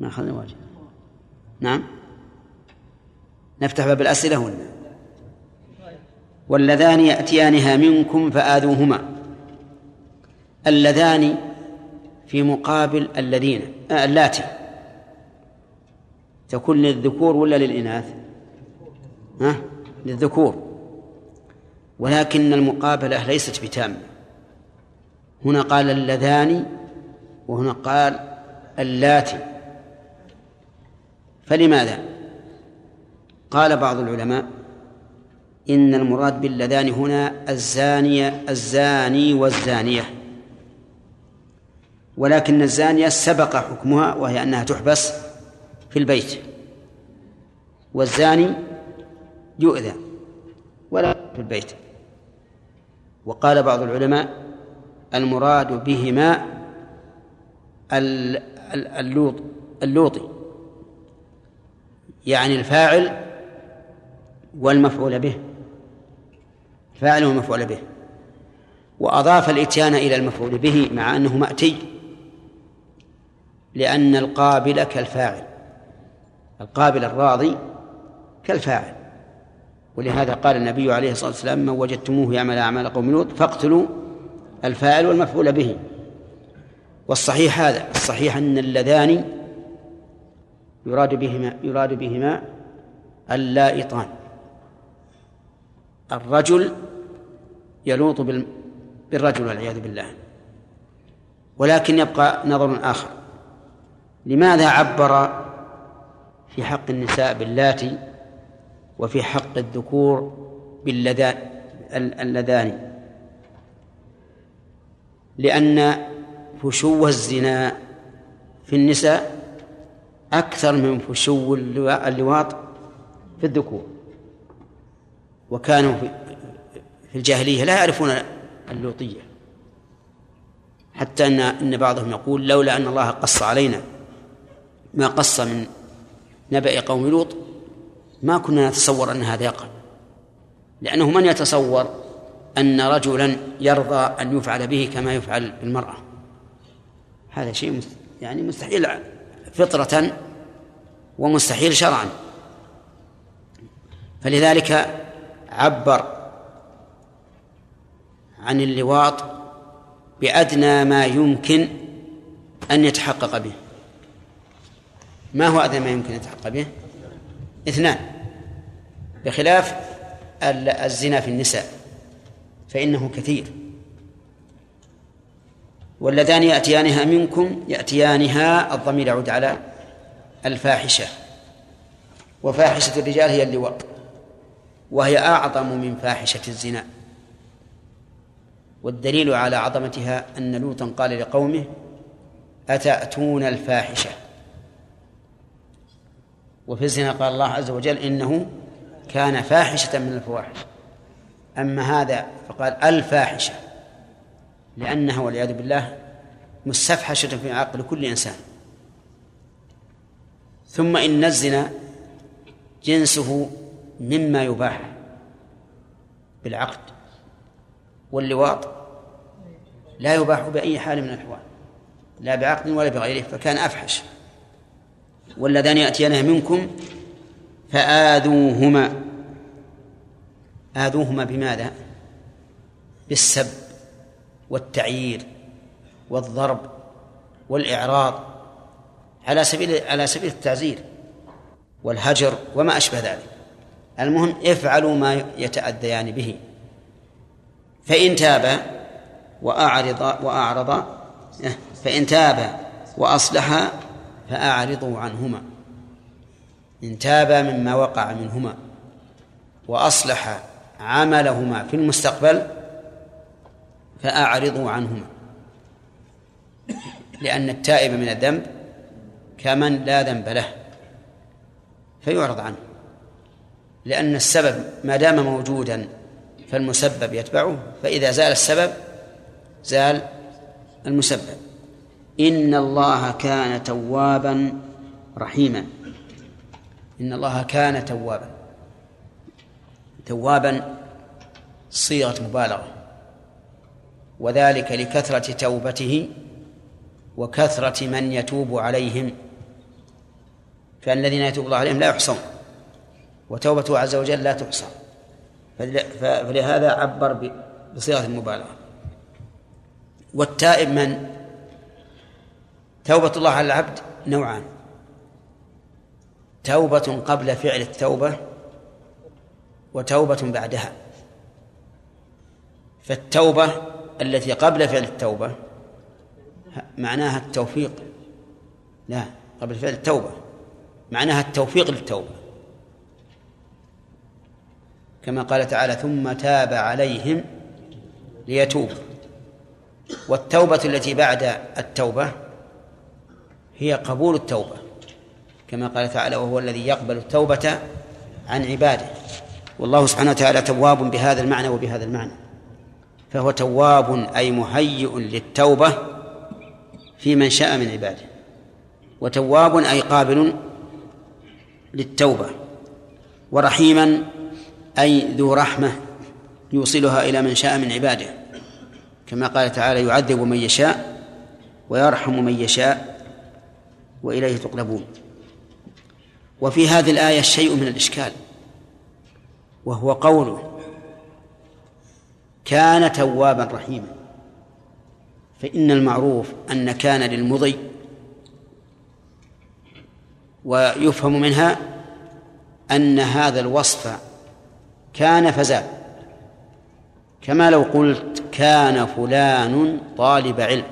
ما أخذنا واجب. نعم. نفتح باب الأسئلة ولا واللذان يأتيانها منكم فآذوهما. اللذان في مقابل الذين آه اللاتي. تكون للذكور ولا للإناث؟ ها؟ للذكور. ولكن المقابلة ليست بتامة. هنا قال اللذان وهنا قال اللاتي. فلماذا؟ قال بعض العلماء إن المراد باللذان هنا الزانية الزاني والزانية. ولكن الزانية سبق حكمها وهي أنها تحبس في البيت. والزاني يؤذى ولا في البيت. وقال بعض العلماء المراد بهما اللوط اللوطي. يعني الفاعل والمفعول به. فاعل والمفعول به. وأضاف الإتيان إلى المفعول به مع أنه مأتي لأن القابل كالفاعل. القابل الراضي كالفاعل. ولهذا قال النبي عليه الصلاة والسلام من وجدتموه يعمل أعمال قوم لوط فاقتلوا الفاعل والمفعول به. والصحيح هذا الصحيح أن اللذان يراد بهما يراد بهما اللائطان. الرجل يلوط بالرجل والعياذ بالله ولكن يبقى نظر آخر. لماذا عبر في حق النساء باللاتي وفي حق الذكور باللذان اللذان؟ لأن فشو الزنا في النساء أكثر من فشو اللواط في الذكور. وكانوا في الجاهلية لا يعرفون اللوطية. حتى أن إن بعضهم يقول لولا أن الله قص علينا ما قص من نبأ قوم لوط ما كنا نتصور أن هذا يقع. لأنه من يتصور أن رجلا يرضى أن يفعل به كما يفعل بالمرأة؟ هذا شيء يعني مستحيل فطرة ومستحيل شرعا. فلذلك عبر عن اللواط بأدنى ما يمكن أن يتحقق به. ما هو أدنى ما يمكن أن يتحقق به؟ اثنان. بخلاف الزنا في النساء فإنه كثير. واللذان يأتيانها منكم يأتيانها الضمير يعود على الفاحشة. وفاحشة الرجال هي اللواط وهي أعظم من فاحشة الزنا. والدليل على عظمتها أن لوطا قال لقومه أتأتون الفاحشة؟ وفي الزنا قال الله عز وجل إنه كان فاحشة من الفواحش. أما هذا فقال الفاحشة. لأنها والعياذ بالله مستفحشة في عقل كل إنسان. ثم إن الزنا جنسه مما يباح بالعقد واللواط لا يباح بأي حال من الأحوال لا بعقد ولا بغيره فكان أفحش. واللذان يأتيانها منكم فآذوهما آذوهما بماذا؟ بالسب. والتعيير والضرب والإعراض على سبيل على سبيل التعزير والهجر وما أشبه ذلك. المهم افعلوا ما يتأذيان به. فإن تابا وأعرض وأعرض فإن تابا وأصلحا فأعرضوا عنهما. إن تابا مما وقع منهما وأصلح عملهما في المستقبل فأعرضوا عنهما. لأن التائب من الذنب كمن لا ذنب له فيعرض عنه. لأن السبب ما دام موجودا فالمسبب يتبعه فإذا زال السبب زال المسبب. إن الله كان توابا رحيما. إن الله كان توابا. توابا صيغة مبالغة. وذلك لكثرة توبته وكثرة من يتوب عليهم. فأن الذين يتوب الله عليهم لا يحصون وتوبته عز وجل لا تحصى. فلهذا عبر بصيغة المبالغة والتائب من؟ توبة الله على العبد نوعان. توبة قبل فعل التوبة وتوبة بعدها. فالتوبة التي قبل فعل التوبة معناها التوفيق. لا قبل فعل التوبة معناها التوفيق للتوبة. كما قال تعالى ثم تاب عليهم ليتوب والتوبة التي بعد التوبة هي قبول التوبة كما قال تعالى وهو الذي يقبل التوبة عن عباده والله سبحانه وتعالى تواب بهذا المعنى وبهذا المعنى. فهو تواب أي مهيئ للتوبة في من شاء من عباده. وتواب أي قابل للتوبة. ورحيما أي ذو رحمة يوصلها إلى من شاء من عباده. كما قال تعالى يعذب من يشاء ويرحم من يشاء وإليه تقلبون. وفي هذه الآية شيء من الإشكال وهو قوله كان توابا رحيما. فإن المعروف أن كان للمضي ويفهم منها أن هذا الوصف كان فزاد كما لو قلت كان فلان طالب علم.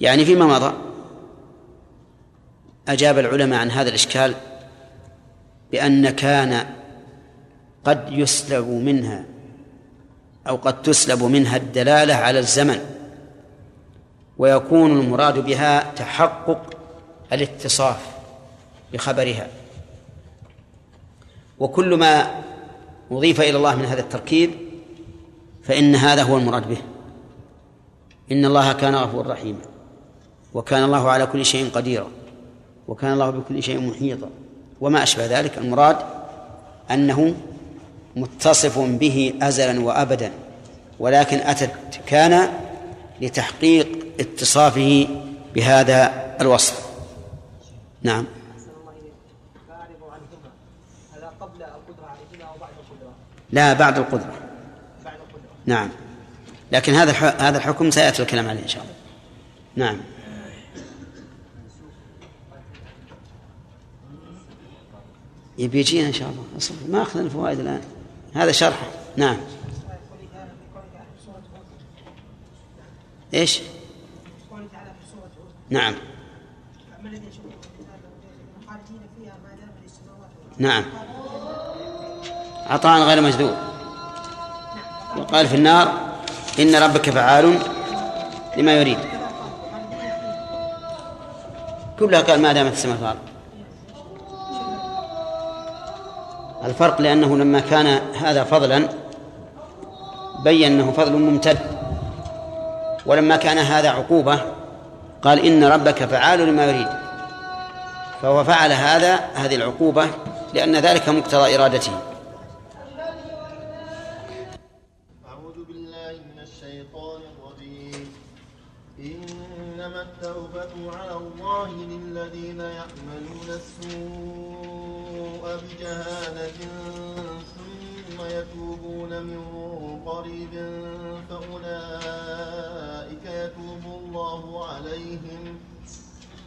يعني فيما مضى أجاب العلماء عن هذا الإشكال بأن كان قد يسلب منها أو قد تسلب منها الدلالة على الزمن ويكون المراد بها تحقق الاتصاف بخبرها. وكل ما أضيف إلى الله من هذا التركيب فإن هذا هو المراد به. إن الله كان غفورا رحيما وكان الله على كل شيء قديرا وكان الله بكل شيء محيطا. وما أشبه ذلك المراد أنه متصف به أزلا وأبدا ولكن أتت كان لتحقيق اتصافه بهذا الوصف. نعم. لا بعد القدرة. نعم. لكن هذا هذا الحكم سيأتي الكلام عليه إن شاء الله. نعم. يبي يجينا إن شاء الله. ما أخذنا الفوائد الآن. هذا شرح. نعم. هود نعم. نعم. عطاء غير مجذوب. وقال في النار إن ربك فعال لما يريد. كلها قال ما دامت السماء والأرض الفرق لأنه لما كان هذا فضلا بين أنه فضل ممتد. ولما كان هذا عقوبة قال إن ربك فعال لما يريد. فهو فعل هذا هذه العقوبة لأن ذلك مقتضى إرادته. أعوذ بالله من الشيطان الرجيم. إنما التوبة على الله للذين يعملون السوء بجهالة ثم يتوبون من قريب فأولئك يتوب الله عليهم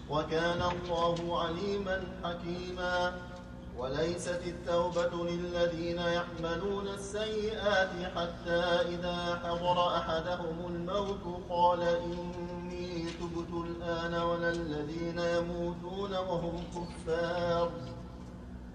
وكان الله عليما حكيما. وليست التوبة للذين يعملون السيئات حتى إذا حضر أحدهم الموت قال إني تبت الآن ولا الذين يموتون وهم كفار.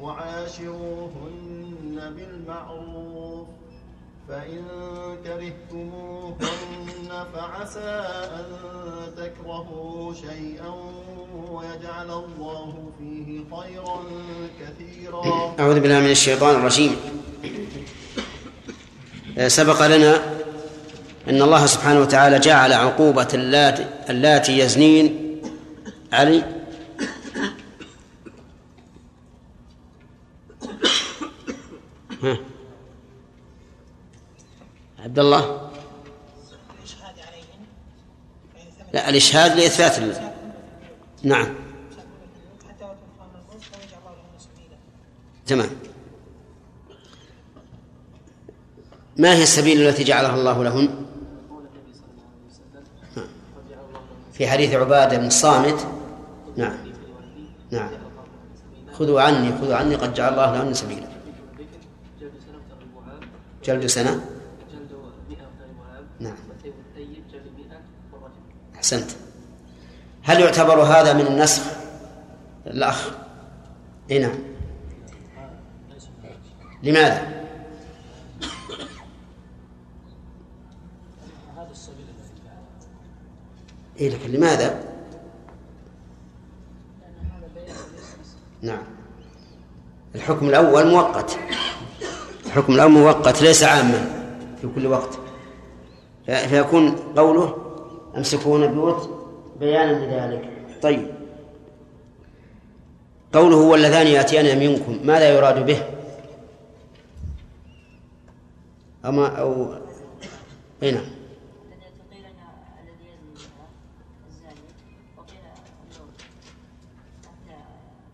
وعاشروهن بالمعروف فإن كرهتموهن فعسى أن تكرهوا شيئا ويجعل الله فيه خيرا كثيرا. أعوذ بالله من الشيطان الرجيم. سبق لنا أن الله سبحانه وتعالى جعل عقوبة اللاتي, يزنين علي عبد الله لا الإشهاد لإثبات ال- نعم. لهم تمام. ما هي السبيل التي جعلها الله لهن؟ في حديث عبادة بن الصامت نعم. نعم. خذوا عني خذوا عني قد جعل الله لهن سبيلا جلد سنة وتغريب عام جلد سنة؟ جلد 100 وتغريب عام نعم. الطيب جلد 100 والرجل أحسنت. هل يعتبر هذا من النسخ؟ الأخ. إي نعم. لماذا؟ إيه لكن لماذا؟ نعم. الحكم الأول مؤقت. حكم الأمر مؤقت ليس عاما في كل وقت. فيكون قوله أمسكون بيوت بيانا لذلك. طيب. قوله واللذان يأتيان منكم ماذا يراد به؟ أما أو أين نعم.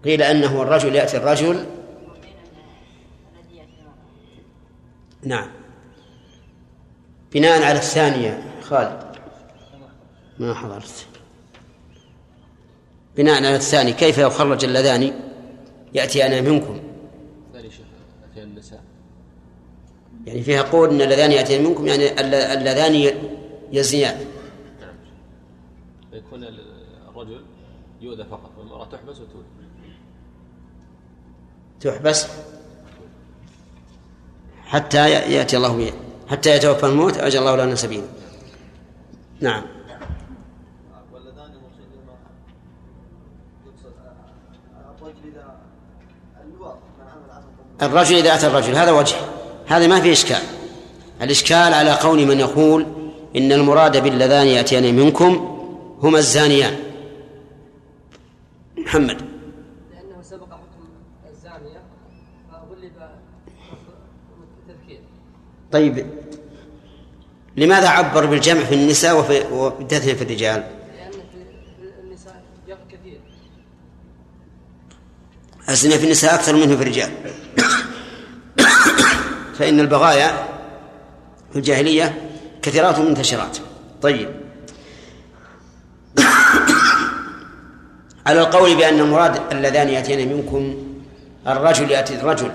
قيل أنه الرجل يأتي الرجل نعم. بناء على الثانية خالد. ما حضرت. بناء على الثاني كيف يخرج اللذان؟ منكم شيخ أتيان النساء يعني فيها قول أن اللذان يأتيان منكم يعني الل- اللذان يزنيان. فيكون الرجل يؤذى فقط والمرأة تحبس وتؤذى. تحبس؟ حتى يأتي الله به. حتى يتوفى الموت أجل الله لنا سبيلا نعم. الرجل إذا أتى الرجل هذا وجه. هذا ما فيه إشكال. الإشكال على قول من يقول إن المراد باللذان يأتيان منكم هما الزانيان. محمد. طيب لماذا عبر بالجمع في النساء وفي وبالتثنية في الرجال؟ الزنا في النساء أكثر منه في الرجال. [coughs] فإن البغايا في الجاهلية كثيرات منتشرات طيب. [coughs] على القول بأن المراد اللذان يأتين منكم الرجل يأتي الرجل.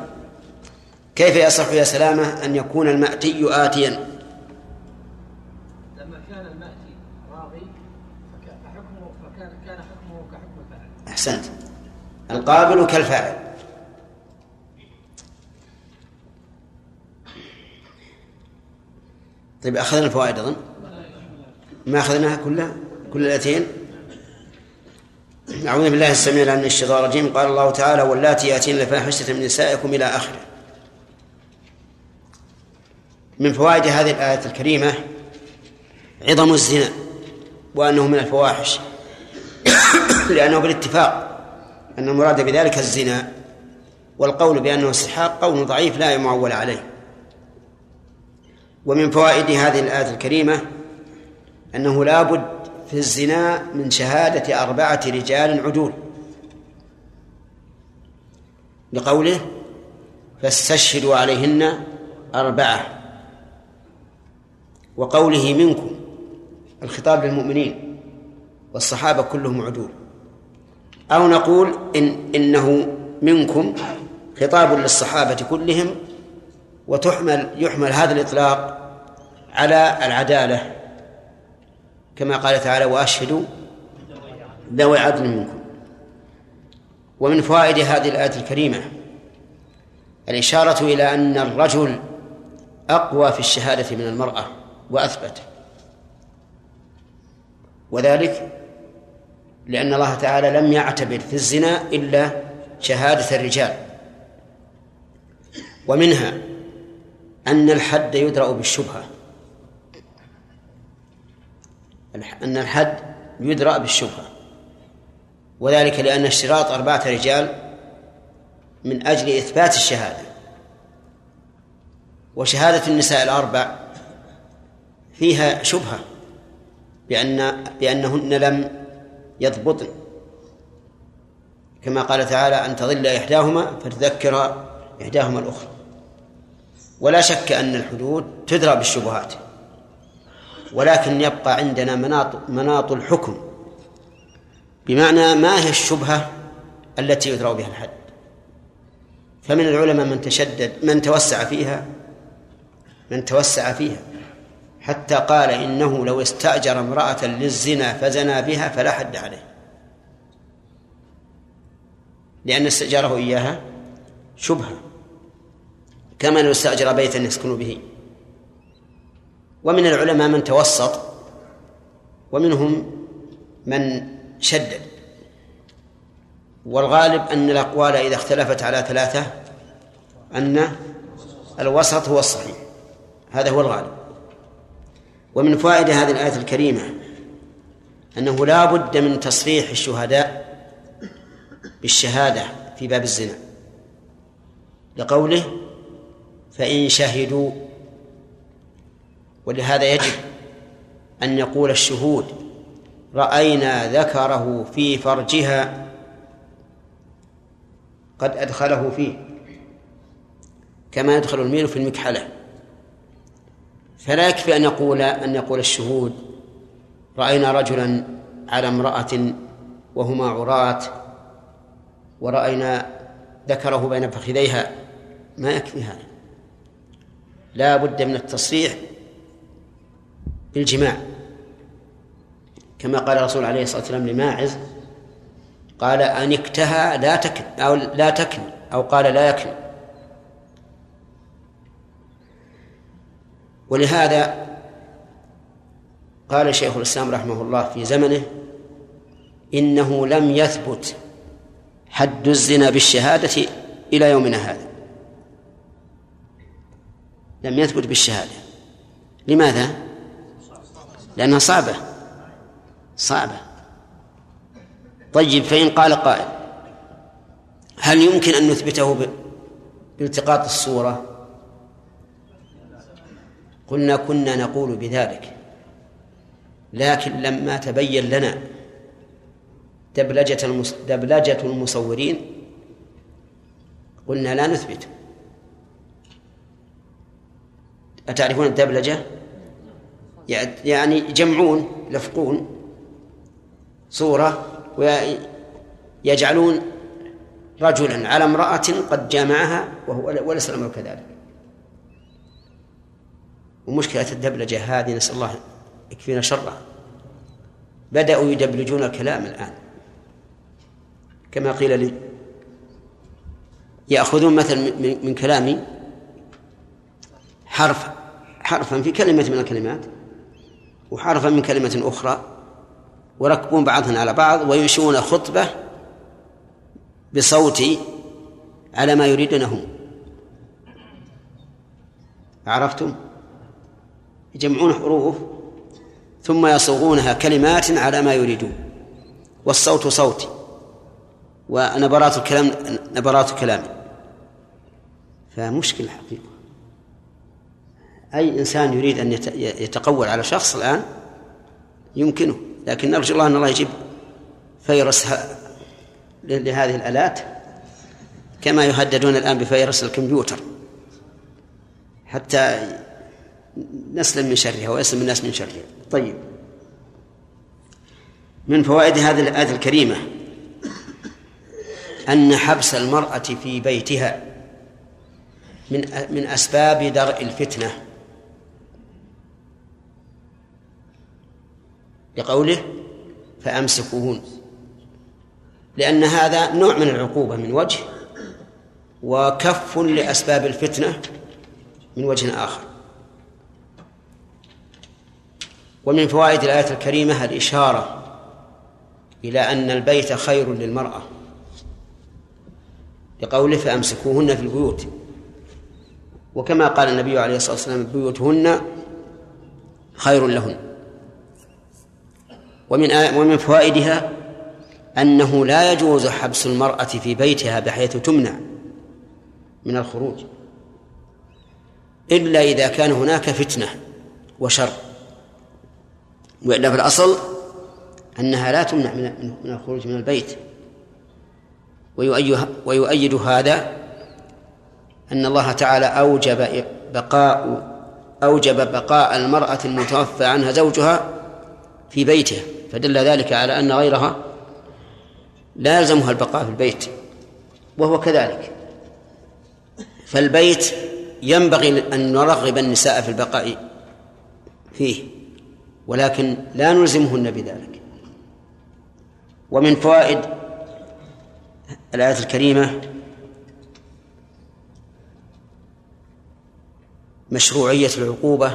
كيف يصح يا سلامة أن يكون المأتي آتيا؟ لما كان المأتي راغي فكان حكمه فكان كان حكمه كحكم الفاعل. أحسنت. القابل كالفاعل. طيب أخذنا الفوائد أظن. ما أخذناها كلها؟ كل الأتين أعوذ بالله السميع العليم من الشيطان الرجيم. قال الله تعالى واللاتي يأتين الفاحشة من نسائكم إلى آخره. من فوائد هذه الآية الكريمة عظم الزنا وأنه من الفواحش. [coughs] لأنه بالاتفاق أن المراد بذلك الزنا والقول بأنه استحاق قول ضعيف لا يمعول عليه. ومن فوائد هذه الآية الكريمة أنه لا بد في الزنا من شهادة أربعة رجال عدول. لقوله فاستشهدوا عليهن أربعة. وقوله منكم الخطاب للمؤمنين والصحابة كلهم عدول. أو نقول إن إنه منكم خطاب للصحابة كلهم وتحمل يحمل هذا الإطلاق على العدالة كما قال تعالى وأشهدوا ذوي عدل منكم. ومن فوائد هذه الآية الكريمة الإشارة إلى أن الرجل أقوى في الشهادة من المرأة. وأثبت وذلك لأن الله تعالى لم يعتبر في الزنا إلا شهادة الرجال. ومنها أن الحد يدرأ بالشبهة. أن الحد يدرأ بالشبهة. وذلك لأن اشتراط أربعة رجال من أجل إثبات الشهادة. وشهادة النساء الأربع فيها شبهة بأن بأنهن لم يضبطن. كما قال تعالى أن تضل إحداهما فتذكر إحداهما الأخرى. ولا شك أن الحدود تدرى بالشبهات ولكن يبقى عندنا مناط مناط الحكم بمعنى ما هي الشبهة التي يدرى بها الحد. فمن العلماء من تشدد من توسع فيها من توسع فيها. حتى قال إنه لو استأجر امرأة للزنا فزنى بها فلا حد عليه. لأن استئجاره إياها شبهة كما لو استأجر بيتا يسكن به. ومن العلماء من توسط ومنهم من شدد. والغالب أن الأقوال إذا اختلفت على ثلاثة أن الوسط هو الصحيح. هذا هو الغالب. ومن فوائد هذه الآية الكريمة أنه لا بد من تصريح الشهداء بالشهادة في باب الزنا. لقوله فإن شهدوا ولهذا يجب أن يقول الشهود رأينا ذكره في فرجها قد أدخله فيه كما يدخل الميل في المكحلة. فلا يكفي أن يقول أن يقول الشهود رأينا رجلا على امرأة وهما عراة ورأينا ذكره بين فخذيها. ما يكفي هذا. لا بد من التصريح بالجماع. كما قال الرسول عليه الصلاة والسلام لماعز قال أنكتها لا تكن أو لا تكن أو قال لا يكن. ولهذا قال شيخ الإسلام رحمه الله في زمنه إنه لم يثبت حد الزنا بالشهادة إلى يومنا هذا. لم يثبت بالشهادة. لماذا؟ لأنها صعبة. صعبة. طيب فإن قال قائل هل يمكن أن نثبته بالتقاط الصورة؟ قلنا كنا نقول بذلك لكن لما تبين لنا دبلجة. دبلجة المصورين قلنا لا نثبت أتعرفون الدبلجة؟ يعني يجمعون يلفقون صورة ويجعلون رجلا على امرأة قد جامعها وهو وليس الأمر كذلك ومشكلة الدبلجة هذه نسأل الله يكفينا شرها. بدأوا يدبلجون الكلام الآن. كما قيل لي يأخذون مثلا من كلامي حرف حرفا في كلمة من الكلمات وحرفا من كلمة أخرى وركبون بعضهم على بعض وينشئون خطبة بصوتي على ما يريدونه. عرفتم؟ يجمعون حروف ثم يصوغونها كلمات على ما يريدون. والصوت صوتي ونبرات الكلام نبرات كلامي. فمشكلة حقيقة. أي إنسان يريد أن يتقول على شخص الآن يمكنه لكن نرجو الله أن الله يجيب فيروس لهذه الآلات كما يهددون الآن بفيروس الكمبيوتر. حتى نسلم من شرها ويسلم الناس من شرها. طيب. من فوائد هذه الآية الكريمة أن حبس المرأة في بيتها من من أسباب درء الفتنة. لقوله فأمسكوهن. لأن هذا نوع من العقوبة من وجه وكف لأسباب الفتنة من وجه آخر. ومن فوائد الآية الكريمة الإشارة إلى أن البيت خير للمرأة. لقوله فأمسكوهن في البيوت. وكما قال النبي عليه الصلاة والسلام بيوتهن خير لهن. ومن ومن فوائدها أنه لا يجوز حبس المرأة في بيتها بحيث تمنع من الخروج. إلا إذا كان هناك فتنة وشر. وإلا في الأصل أنها لا تمنع من الخروج من البيت. ويؤيد هذا أن الله تعالى أوجب بقاء أوجب بقاء المرأة المتوفى عنها زوجها في بيته فدل ذلك على أن غيرها لا يلزمها البقاء في البيت وهو كذلك. فالبيت ينبغي أن نرغب النساء في البقاء فيه. ولكن لا نلزمهن بذلك. ومن فوائد الآية الكريمة مشروعية العقوبة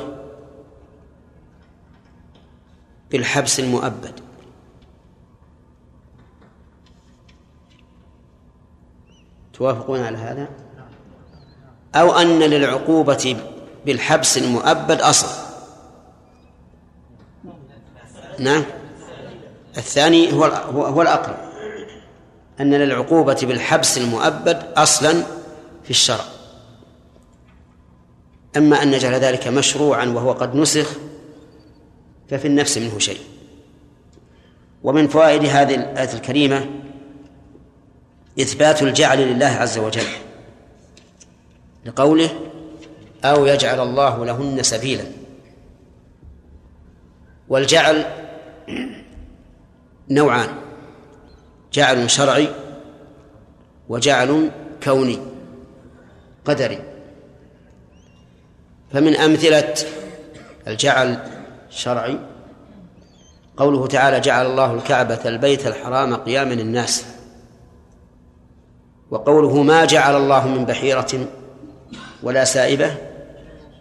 بالحبس المؤبد. توافقون على هذا؟ أو أن للعقوبة بالحبس المؤبد أصل. نعم. الثاني هو هو الأقرب. أن للعقوبة بالحبس المؤبد أصلا في الشرع. أما أن نجعل ذلك مشروعا وهو قد نسخ ففي النفس منه شيء. ومن فوائد هذه الآية الكريمة إثبات الجعل لله عز وجل. لقوله أو يجعل الله لهن سبيلا. والجعل نوعان جعل شرعي وجعل كوني قدري. فمن أمثلة الجعل الشرعي قوله تعالى جعل الله الكعبة البيت الحرام قياما للناس. وقوله ما جعل الله من بحيرة ولا سائبة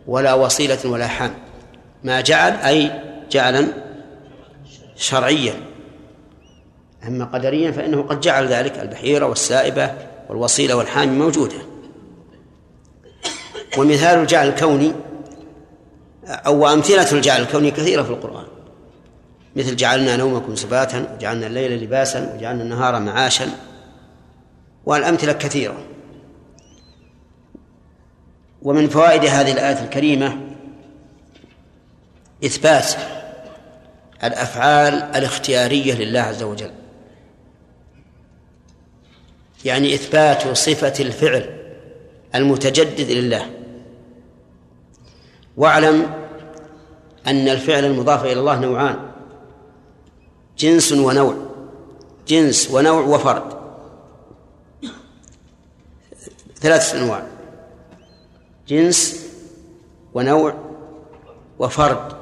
ولا وصيلة ولا حام. ما جعل أي جعلا شرعيا. أما قدريا فإنه قد جعل ذلك البحيرة والسائبة والوصيلة والحام موجودة. ومثال الجعل الكوني أو أمثلة الجعل الكوني كثيرة في القرآن. مثل جعلنا نومكم سباتا وجعلنا الليل لباسا وجعلنا النهار معاشا. والأمثلة كثيرة. ومن فوائد هذه الآية الكريمة إثبات الأفعال الاختيارية لله عز وجل. يعني إثبات صفة الفعل المتجدد لله. واعلم أن الفعل المضاف إلى الله نوعان. جنس ونوع. جنس ونوع وفرد. ثلاثة أنواع. جنس ونوع وفرد.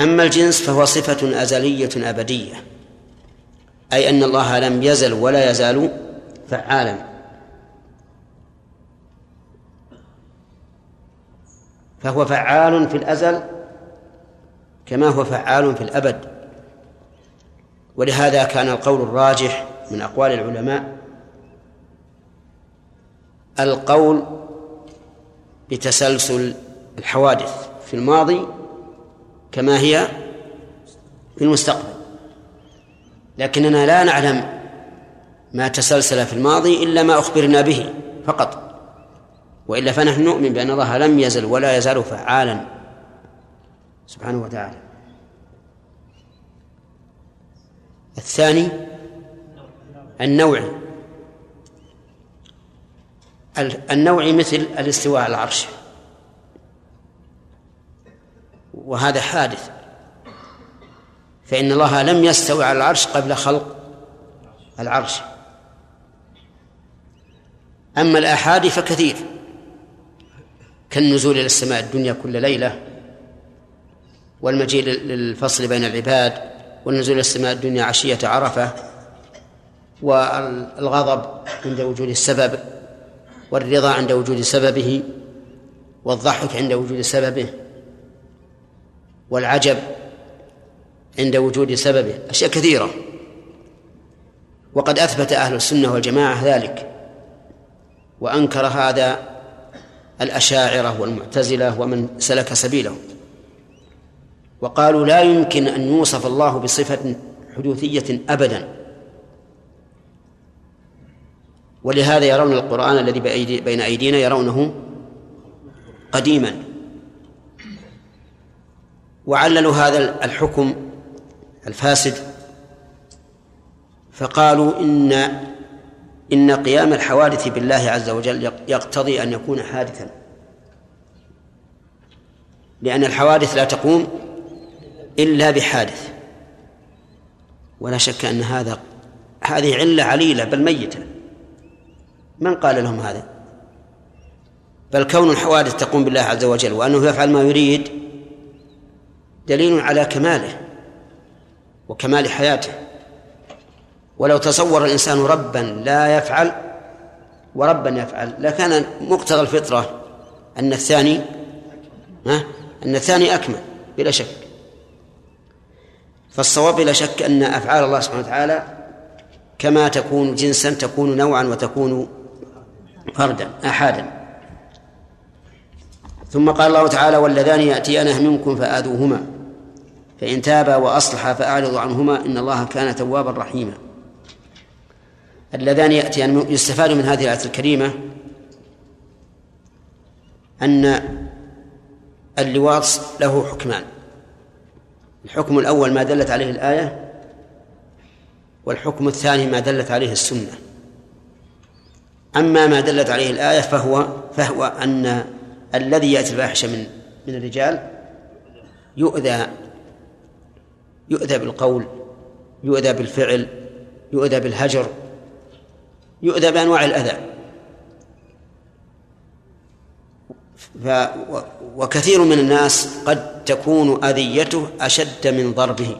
أما الجنس فهو صفة أزلية أبدية أي أن الله لم يزل ولا يزال فعالا. فهو فعال في الأزل كما هو فعال في الأبد. ولهذا كان القول الراجح من أقوال العلماء القول بتسلسل الحوادث في الماضي كما هي في المستقبل. لكننا لا نعلم ما تسلسل في الماضي إلا ما أخبرنا به فقط. وإلا فنحن نؤمن بأن الله لم يزل ولا يزال فعالا. سبحانه وتعالى. الثاني النوعي النوعي مثل الاستواء على العرش. وهذا حادث. فإن الله لم يستوي على العرش قبل خلق العرش. أما الآحاد فكثير. كالنزول إلى السماء الدنيا كل ليلة والمجيء للفصل بين العباد والنزول إلى السماء الدنيا عشية عرفة والغضب عند وجود السبب والرضا عند وجود سببه والضحك عند وجود سببه. والعجب عند وجود سببه أشياء كثيرة. وقد أثبت أهل السنة والجماعة ذلك وأنكر هذا الأشاعرة والمعتزلة ومن سلك سبيله. وقالوا لا يمكن أن يوصف الله بصفة حدوثية أبدا. ولهذا يرون القرآن الذي بين أيدينا يرونه قديما. وعللوا هذا الحكم الفاسد فقالوا إن إن قيام الحوادث بالله عز وجل يقتضي أن يكون حادثا. لأن الحوادث لا تقوم إلا بحادث. ولا شك أن هذا هذه علة عليلة بل ميتة. من قال لهم هذا؟ بل كون الحوادث تقوم بالله عز وجل وأنه يفعل ما يريد دليل على كماله وكمال حياته. ولو تصور الإنسان ربا لا يفعل وربا يفعل لكان مقتضى الفطرة أن الثاني ها أن الثاني أكمل بلا شك. فالصواب بلا شك أن أفعال الله سبحانه وتعالى كما تكون جنسا تكون نوعا وتكون فردا أحادا. ثم قال الله تعالى واللذان يأتيانه منكم فآذوهما. فإن تابا وأصلحا فأعرضوا عنهما إن الله كان توابا رحيما. اللذان يأتيان يستفاد من هذه الآية الكريمة أن اللواط له حكمان. الحكم الأول ما دلت عليه الآية والحكم الثاني ما دلت عليه السنة. أما ما دلت عليه الآية فهو فهو أن الذي يأتي الفاحشة من من الرجال يؤذى يؤذى بالقول يؤذى بالفعل يؤذى بالهجر يؤذى بأنواع الأذى. ف وكثير من الناس قد تكون أذيته أشد من ضربه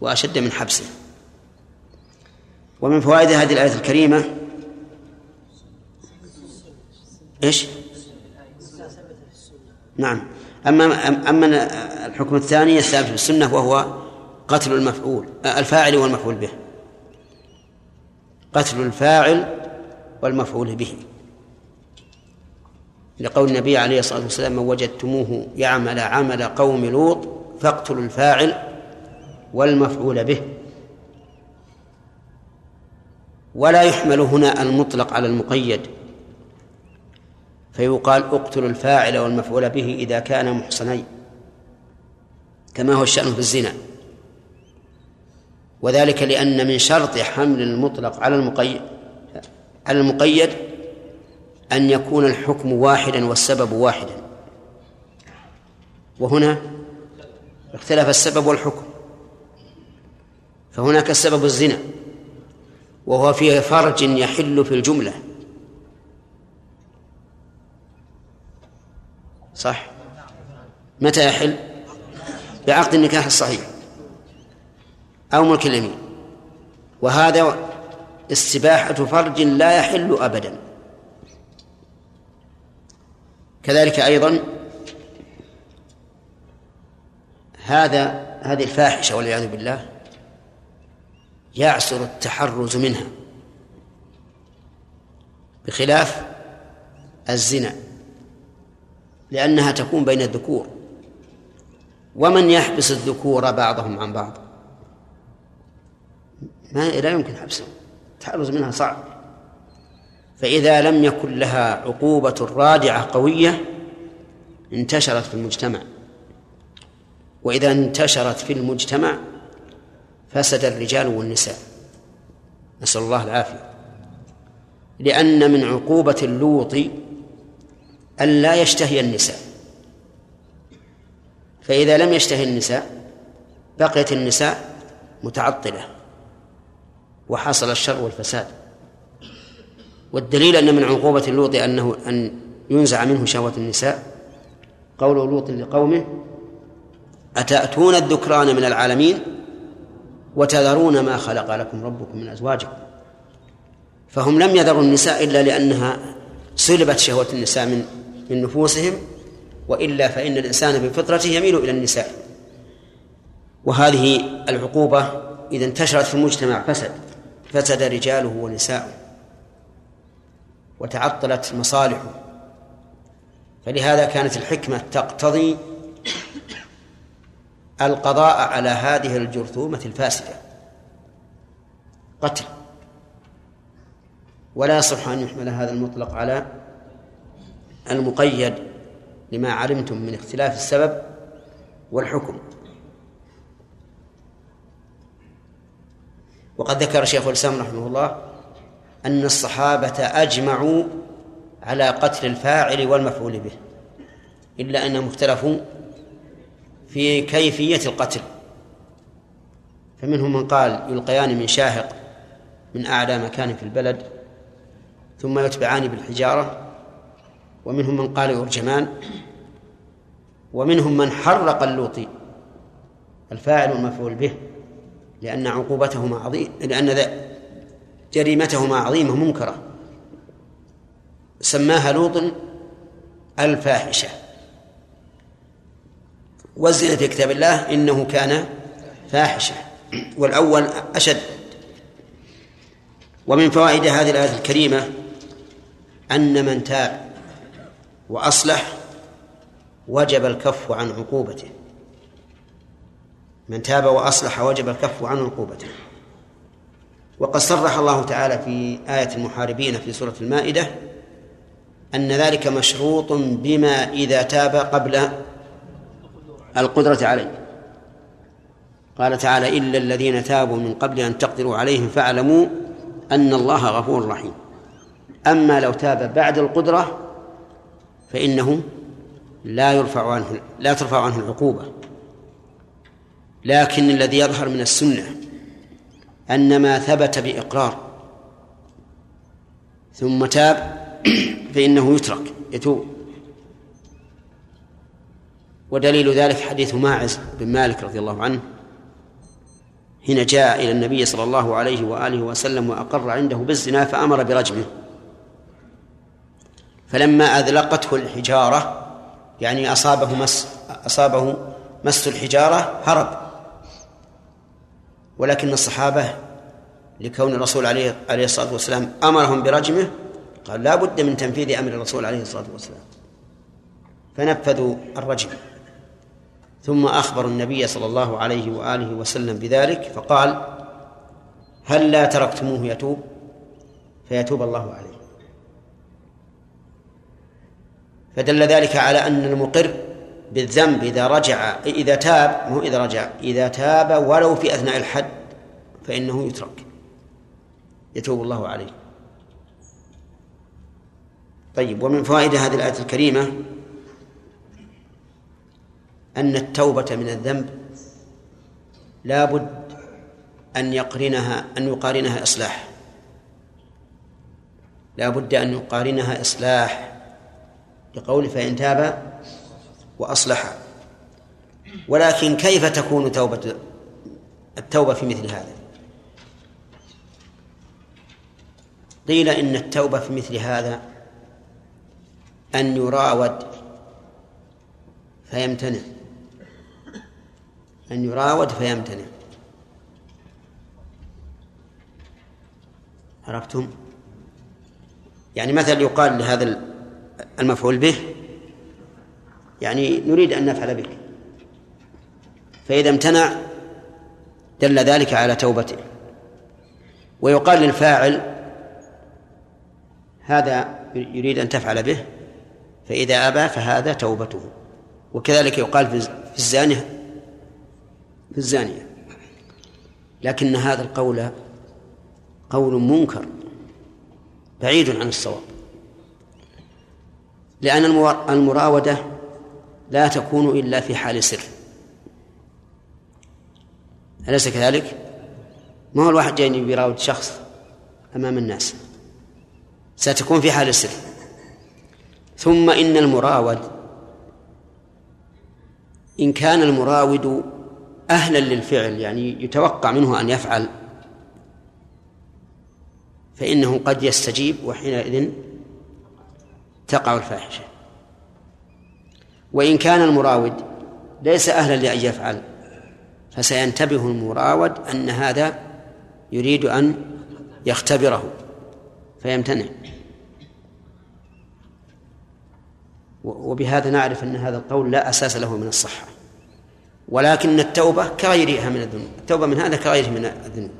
وأشد من حبسه. ومن فوائد هذه الآية الكريمة إيش؟ نعم. أما أما الحكم الثاني الثابت في السنة وهو قتل المفعول الفاعل والمفعول به. قتل الفاعل والمفعول به. لقول النبي عليه الصلاة والسلام من وجدتموه يعمل عمل قوم لوط فاقتلوا الفاعل والمفعول به. ولا يحمل هنا المطلق على المقيد. فيقال اقتلوا الفاعل والمفعول به إذا كان محصنين كما هو الشأن في الزنا. وذلك لأن من شرط حمل المطلق على المقيد على المقيد أن يكون الحكم واحدا والسبب واحدا. وهنا اختلف السبب والحكم. فهناك السبب الزنا وهو فيه فرج يحل في الجملة. صح؟ متى يحل؟ بعقد النكاح الصحيح أو ملك اليمين. وهذا استباحة فرج لا يحل أبدا. كذلك أيضا هذا هذه الفاحشة والعياذ بالله يعسر التحرز منها بخلاف الزنا. لأنها تكون بين الذكور. ومن يحبس الذكور بعضهم عن بعض؟ ما لا يمكن حبسهم. التحرز منها صعب. فإذا لم يكن لها عقوبة رادعة قوية انتشرت في المجتمع. وإذا انتشرت في المجتمع فسد الرجال والنساء. نسأل الله العافية. لأن من عقوبة اللوط أن لا يشتهي النساء. فإذا لم يشتهي النساء بقيت النساء متعطلة وحصل الشر والفساد. والدليل أن من عقوبة اللوط أنه أن ينزع منه شهوة النساء. قول لوط لقومه أتأتون الذكران من العالمين وتذرون ما خلق لكم ربكم من أزواجكم. فهم لم يذروا النساء إلا لأنها سلبت شهوة النساء من من نفوسهم وإلا فإن الإنسان بفطرته يميل إلى النساء. وهذه العقوبة إذا انتشرت في المجتمع فسد فسد رجاله ونساؤه وتعطلت مصالحه. فلهذا كانت الحكمة تقتضي القضاء على هذه الجرثومة الفاسدة. قتل. ولا يصح أن يحمل هذا المطلق على المقيد لما علمتم من اختلاف السبب والحكم. وقد ذكر شيخ الإسلام رحمه الله أن الصحابة أجمعوا على قتل الفاعل والمفعول به إلا أنهم اختلفوا في كيفية القتل. فمنهم من قال يلقيان من شاهق من أعلى مكان في البلد ثم يتبعان بالحجارة ومنهم من قال يرجمان ومنهم من حرق اللوطي الفاعل والمفعول به لأن عقوبتهما عظيم لأن جريمتهما عظيمة منكرة. سماها لوط الفاحشة. والزنا في كتاب الله إنه كان فاحشة والأول أشد. ومن فوائد هذه الآية الكريمة أن من تاب وأصلح وجب الكف عن عقوبته. من تاب وأصلح وجب الكف عن عقوبته. وقد صرح الله تعالى في آية المحاربين في سورة المائدة أن ذلك مشروط بما إذا تاب قبل القدرة عليه. قال تعالى إلا الذين تابوا من قبل أن تقدروا عليهم فاعلموا أن الله غفور رحيم. أما لو تاب بعد القدرة فإنه لا يرفع عنه لا ترفع عنه العقوبة. لكن الذي يظهر من السنة أن ما ثبت بإقرار ثم تاب [clears throat] فإنه يترك يتوب. ودليل ذلك حديث ماعز بن مالك رضي الله عنه حين جاء إلى النبي صلى الله عليه وآله وسلم وأقر عنده بالزنا فأمر برجمه. فلما أذلقته الحجارة يعني أصابه مس أصابه مس الحجارة هرب. ولكن الصحابة لكون الرسول عليه عليه الصلاة والسلام أمرهم برجمه قال لا بد من تنفيذ أمر الرسول عليه الصلاة والسلام. فنفذوا الرجم. ثم أخبروا النبي صلى الله عليه وآله وسلم بذلك فقال هل لا تركتموه يتوب؟ فيتوب الله عليه. فدل ذلك على أن المقر بالذنب إذا رجع إذا تاب مو إذا رجع إذا تاب ولو في أثناء الحد فإنه يترك. يتوب الله عليه. طيب ومن فوائد هذه الآية الكريمة أن التوبة من الذنب لا بد أن يقرنها أن يقارنها إصلاح. لا بد أن يقارنها إصلاح. لقول فإن تاب وأصلح. ولكن كيف تكون توبة التوبة في مثل هذا؟ قيل إن التوبة في مثل هذا أن يراود فيمتنع. أن يراود فيمتنع. عرفتم؟ يعني مثلا يقال لهذا المفعول به. يعني نريد أن نفعل بك. فإذا امتنع دل ذلك على توبته. ويقال للفاعل هذا يريد أن تفعل به فإذا أبى فهذا توبته. وكذلك يقال في الزانية في الزانية. لكن هذا القول قول منكر بعيد عن الصواب. لأن المراودة لا تكون إلا في حال سر أليس كذلك؟ ما هو الواحد جاي يراود شخص أمام الناس؟ ستكون في حال السر. ثم إن المراود إن كان المراود أهلا للفعل يعني يتوقع منه أن يفعل فإنه قد يستجيب وحينئذ تقع الفاحشة وإن كان المراود ليس أهلا لأن يفعل فسينتبه المراود أن هذا يريد أن يختبره فيمتنع. وبهذا نعرف أن هذا القول لا أساس له من الصحة. ولكن التوبة كغيرها من الذنوب التوبة من هذا كغيره من الذنوب.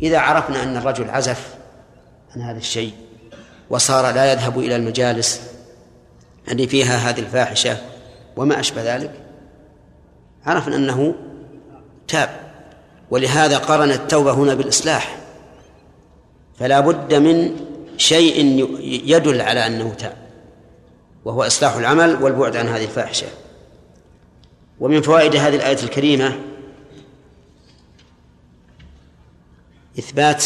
إذا عرفنا أن الرجل عزف عن هذا الشيء وصار لا يذهب إلى المجالس. التي فيها هذه الفاحشة. وما أشبه ذلك. عرفنا أنه تاب. ولهذا قرن التوبة هنا بالإصلاح. فلا بد من شيء يدل على أنه تاب. وهو إصلاح العمل والبعد عن هذه الفاحشة. ومن فوائد هذه الآية الكريمة إثبات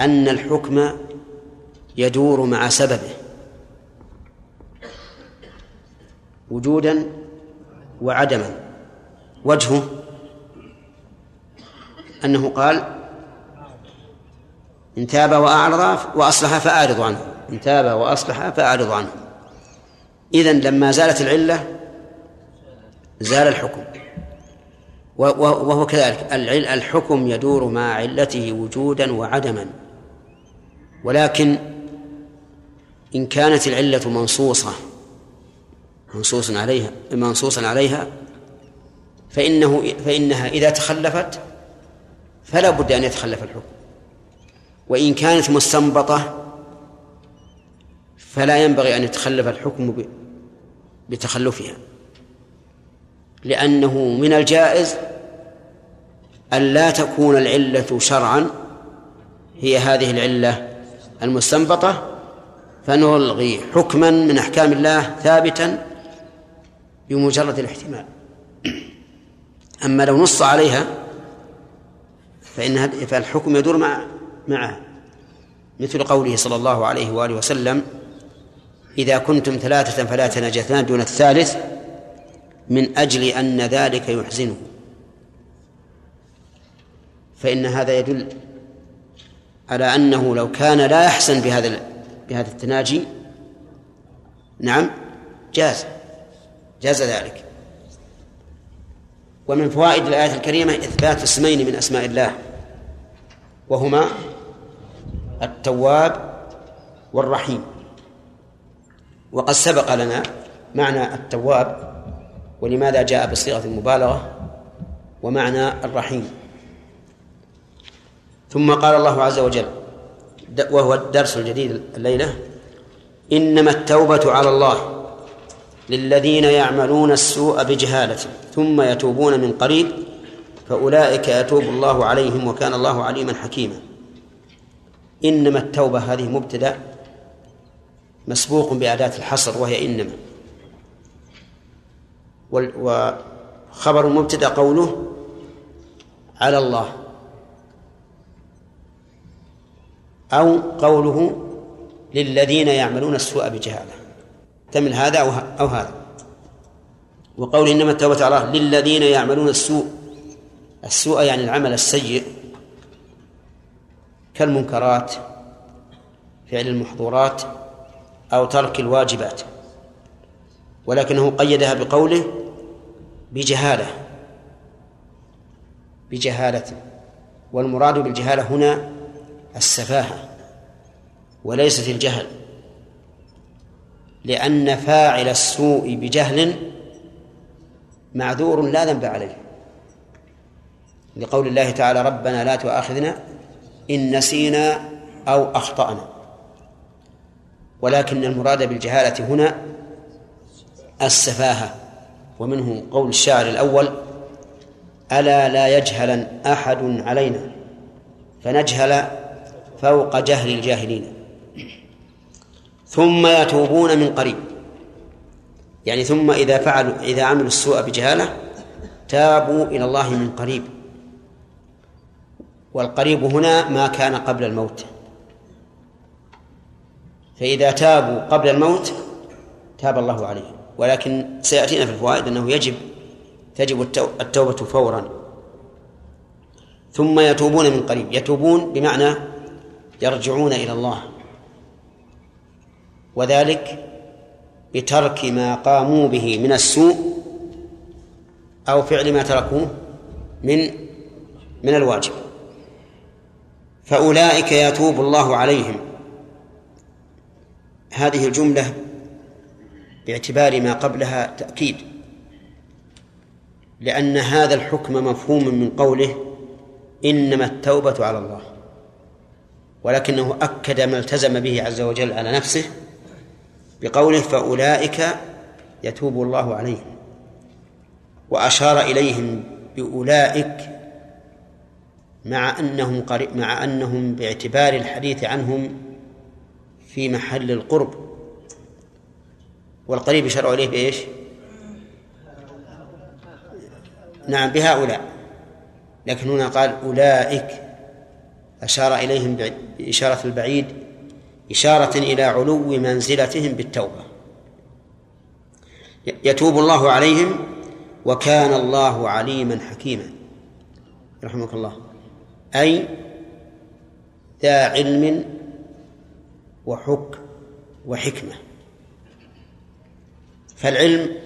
أن الحكم يدور مع سببه. وجودا وعدما. وجهه أنه قال إن تاب وأعرض وأصلح فأعرض عنه. إن تاب وأصلح فأعرض عنه. إذن لما زالت العلة زال الحكم. وهو كذلك. الحكم يدور مع علته وجودا وعدما. ولكن إن كانت العلة منصوصة منصوص عليها منصوصا عليها فإنه فإنها إذا تخلفت فلا بد أن يتخلف الحكم. وإن كانت مستنبطة فلا ينبغي أن يتخلف بتخلفها. لأنه من الجائز أن لا تكون العلة شرعا هي هذه العلة المستنبطة فنلغي حكما من أحكام الله ثابتا بمجرد الاحتمال. أما لو نص عليها فإن فالحكم يدور مع معها. مثل قوله صلى الله عليه وآله وسلم إذا كنتم ثلاثة فلا تناجثان دون الثالث من أجل أن ذلك يحزنه. فإن هذا يدل على أنه لو كان لا يحسن بهذا بهذا التناجي. نعم جاز جاز ذلك. ومن فوائد الآية الكريمة إثبات اسمين من أسماء الله وهما التواب والرحيم. وقد سبق لنا معنى التواب ولماذا جاء بصيغة المبالغة ومعنى الرحيم. ثم قال الله عز وجل وهو الدرس الجديد الليلة. إنما التوبة على الله للذين يعملون السوء بجهالة ثم يتوبون من قريب فأولئك يتوب الله عليهم وكان الله عليما حكيما. إنما التوبة هذه مبتدأ مسبوق بأداة الحصر وهي إنما. وخبر المبتدأ قوله على الله. أو قوله للذين يعملون السوء بجهالة. تمل هذا أو هذا؟ وقول إنما التوبة على الله للذين يعملون السوء. السوء يعني العمل السيء كالمنكرات فعل المحظورات أو ترك الواجبات. ولكنه قيدها بقوله بجهالة. بجهالة. والمراد بالجهالة هنا السفاهة وليست الجهل لأن فاعل السوء بجهل معذور لا ذنب عليه. لقول الله تعالى ربنا لا تؤاخذنا إن نسينا أو أخطأنا ولكن المراد بالجهالة هنا السفاهة ومنه قول الشاعر الأول ألا لا يجهلا أحد علينا فنجهل فوق جهل الجاهلين. ثم يتوبون من قريب. يعني ثم إذا فعلوا إذا عملوا السوء بجهالة تابوا إلى الله من قريب. والقريب هنا ما كان قبل الموت. فإذا تابوا قبل الموت تاب الله عليهم ولكن سيأتينا في الفوائد أنه يجب تجب التوبة فورا. ثم يتوبون من قريب. يتوبون بمعنى يرجعون إلى الله. وذلك بترك ما قاموا به من السوء أو فعل ما تركوه من من الواجب. فأولئك يتوب الله عليهم. هذه الجملة باعتبار ما قبلها تأكيد. لأن هذا الحكم مفهوم من قوله إنما التوبة على الله. ولكنه أكد ما التزم به عز وجل على نفسه بقوله فأولئك يتوب الله عليهم وأشار إليهم بأولئك مع أنهم مع أنهم باعتبار الحديث عنهم في محل القرب. والقريب يشرع إليه بإيش؟ نعم بهؤلاء. لكن هنا قال أولئك. أشار إليهم بإشارة البعيد إشارة إلى علو منزلتهم بالتوبة. يتوب الله عليهم وكان الله عليما حكيما. رحمك الله. أي ذا علم وحك وحكمة. فالعلم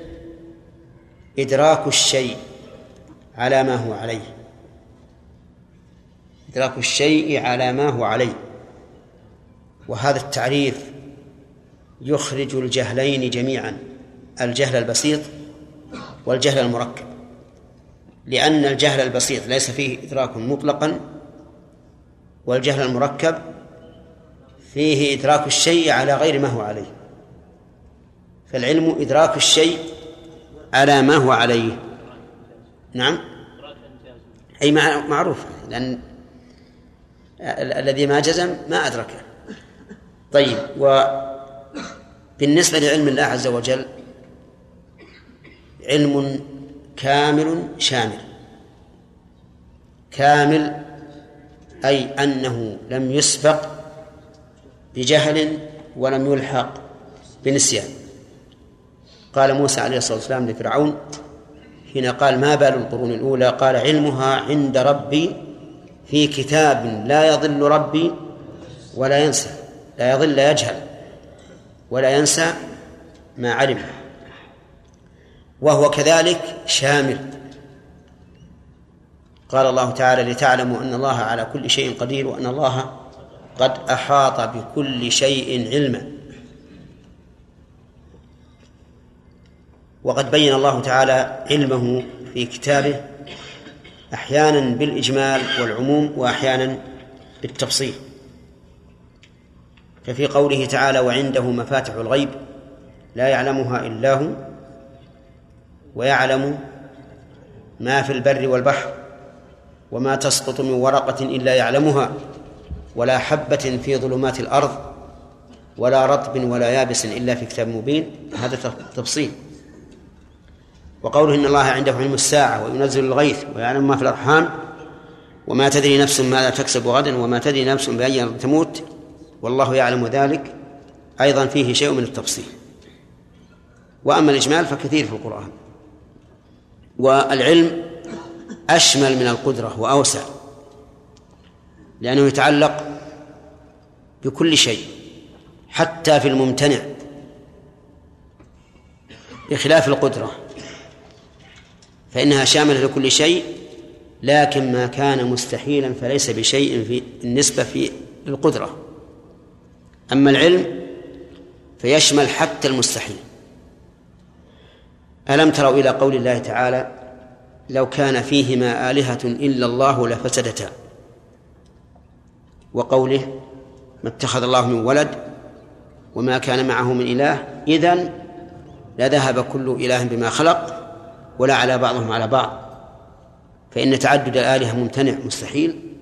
إدراك الشيء على ما هو عليه. إدراك الشيء على ما هو عليه. وهذا التعريف يخرج الجهلين جميعا الجهل البسيط والجهل المركب. لأن الجهل البسيط ليس فيه إدراك مطلقا والجهل المركب فيه إدراك الشيء على غير ما هو عليه. فالعلم إدراك الشيء على ما هو عليه. نعم؟ أي مع- معروف لأن الذي ما جزم ما أدركه. طيب وبالنسبة لعلم الله عز وجل علم كامل شامل. كامل أي أنه لم يسبق بجهل ولم يلحق بنسيان. قال موسى عليه الصلاة والسلام لفرعون حين قال ما بال القرون الأولى؟ قال علمها عند ربي في كتاب لا يضل ربي ولا ينسى لا يضل لا يجهل ولا ينسى ما علم وهو كذلك شامل. قال الله تعالى لتعلموا أن الله على كل شيء قدير وأن الله قد أحاط بكل شيء علما. وقد بين الله تعالى علمه في كتابه أحيانا بالإجمال والعموم وأحيانا بالتفصيل. ففي قوله تعالى وعنده مفاتح الغيب لا يعلمها إلا هو ويعلم ما في البر والبحر وما تسقط من ورقة إلا يعلمها ولا حبة في ظلمات الأرض ولا رطب ولا يابس إلا في كتاب مبين. هذا تفصيل. وقوله إن الله عنده علم الساعة وينزل الغيث ويعلم ما في الأرحام وما تدري نفس ماذا تكسب غدا وما تدري نفس بأي أرض تموت والله يعلم ذلك. أيضا فيه شيء من التفصيل. وأما الإجمال فكثير في القرآن. والعلم أشمل من القدرة وأوسع لأنه يتعلق بكل شيء حتى في الممتنع بخلاف القدرة. فإنها شاملة لكل شيء لكن ما كان مستحيلا فليس بشيء في النسبة في القدرة. أما العلم فيشمل حتى المستحيل. ألم تروا إلى قول الله تعالى لو كان فيهما آلهة إلا الله لفسدتا وقوله ما اتخذ الله من ولد وما كان معه من إله إذن لذهب كل إله بما خلق ولا على بعضهم على بعض. فإن تعدد الآلهة ممتنع مستحيل.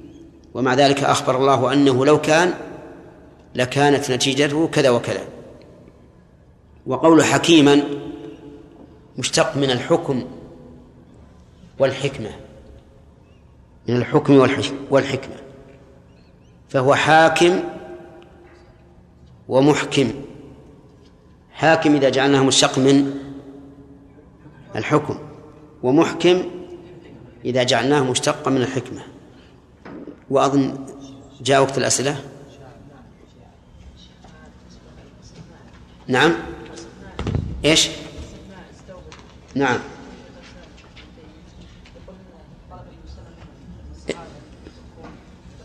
ومع ذلك أخبر الله أنه لو كان لكانت نتيجته كذا وكذا. وقول حكيما مشتق من الحكم والحكمة. من الحكم والحكمة. فهو حاكم ومحكم. حاكم إذا جعلناه مشتق من الحكم. ومحكم إذا جعلناه مشتقا من الحكمة. وأظن جاء وقت الأسئلة. نعم. إيش؟ نعم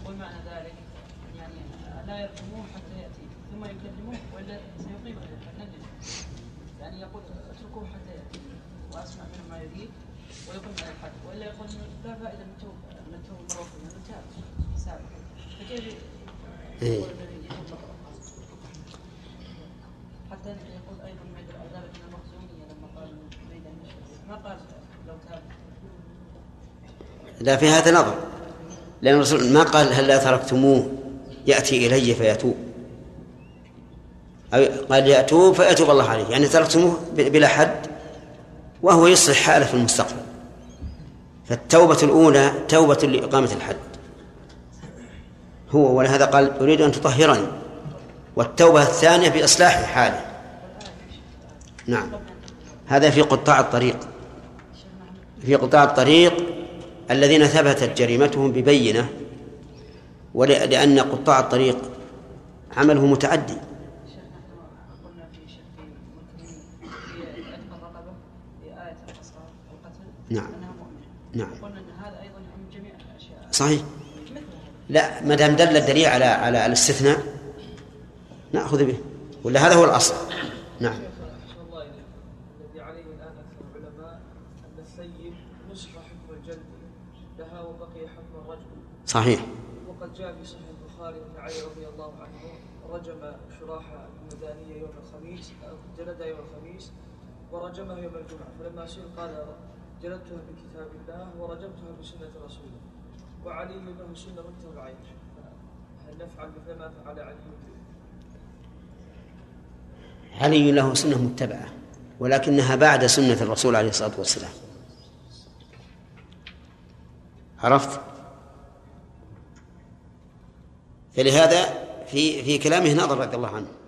يقول معنى ذلك يعني لا يرجموه حتى ياتي ثم يكلموه والا سيقيم النجم يعني يقول اتركوه حتى ياتي واسمع منه ما يريد ويقيم على الحد والا يقول لا فائده من توب من توب مره أخرى لأنه تاب سابق فكيف إيه. يقول الذي يقول مرة حتى يقول أيضا من العذاب من المخزوميه لما قال يريد ان يشهد ما قال لو تاب لا في هذا نظر. لأن الرسول ما قال هل لا تركتموه؟ يأتي إلي فيتوب. أو قال يأتوب فيتوب الله عليه. يعني تركتموه بلا حد وهو يصلح حاله في المستقبل. فالتوبة الأولى توبة لإقامة الحد. هو ولهذا قال أريد أن تطهرني. والتوبة الثانية بإصلاح حاله. نعم. هذا في قطاع الطريق. في قطاع الطريق الذين ثبتت جريمتهم ببينة ولأن قطاع الطريق عمله متعدي. نعم. نعم. صحيح. لا ما دام دل الدليل على على الاستثناء نأخذ به. ولا هذا هو الأصل. نعم أحسن الله إليك الذي عليه الآن أكثر العلماء أن الثيب نسخ حكم الجلد لها وبقي حكم الرجل صحيح. وقد جاء في صحيح البخاري أن علي رضي الله عنه رجم شراح المدانية يوم الخميس جلد يوم الخميس ورجمه يوم الجمعة. فلما سئل قال جلدتها بكتاب الله ورجمتها بسنة رسوله وعلي له سنة متبعين هل نفعل مثل ما فعل علي؟ علي له سنة متبعة ولكنها بعد سنة الرسول عليه الصلاة والسلام. عرفت؟ فلهذا في في كلامه نظر رضي الله عنه.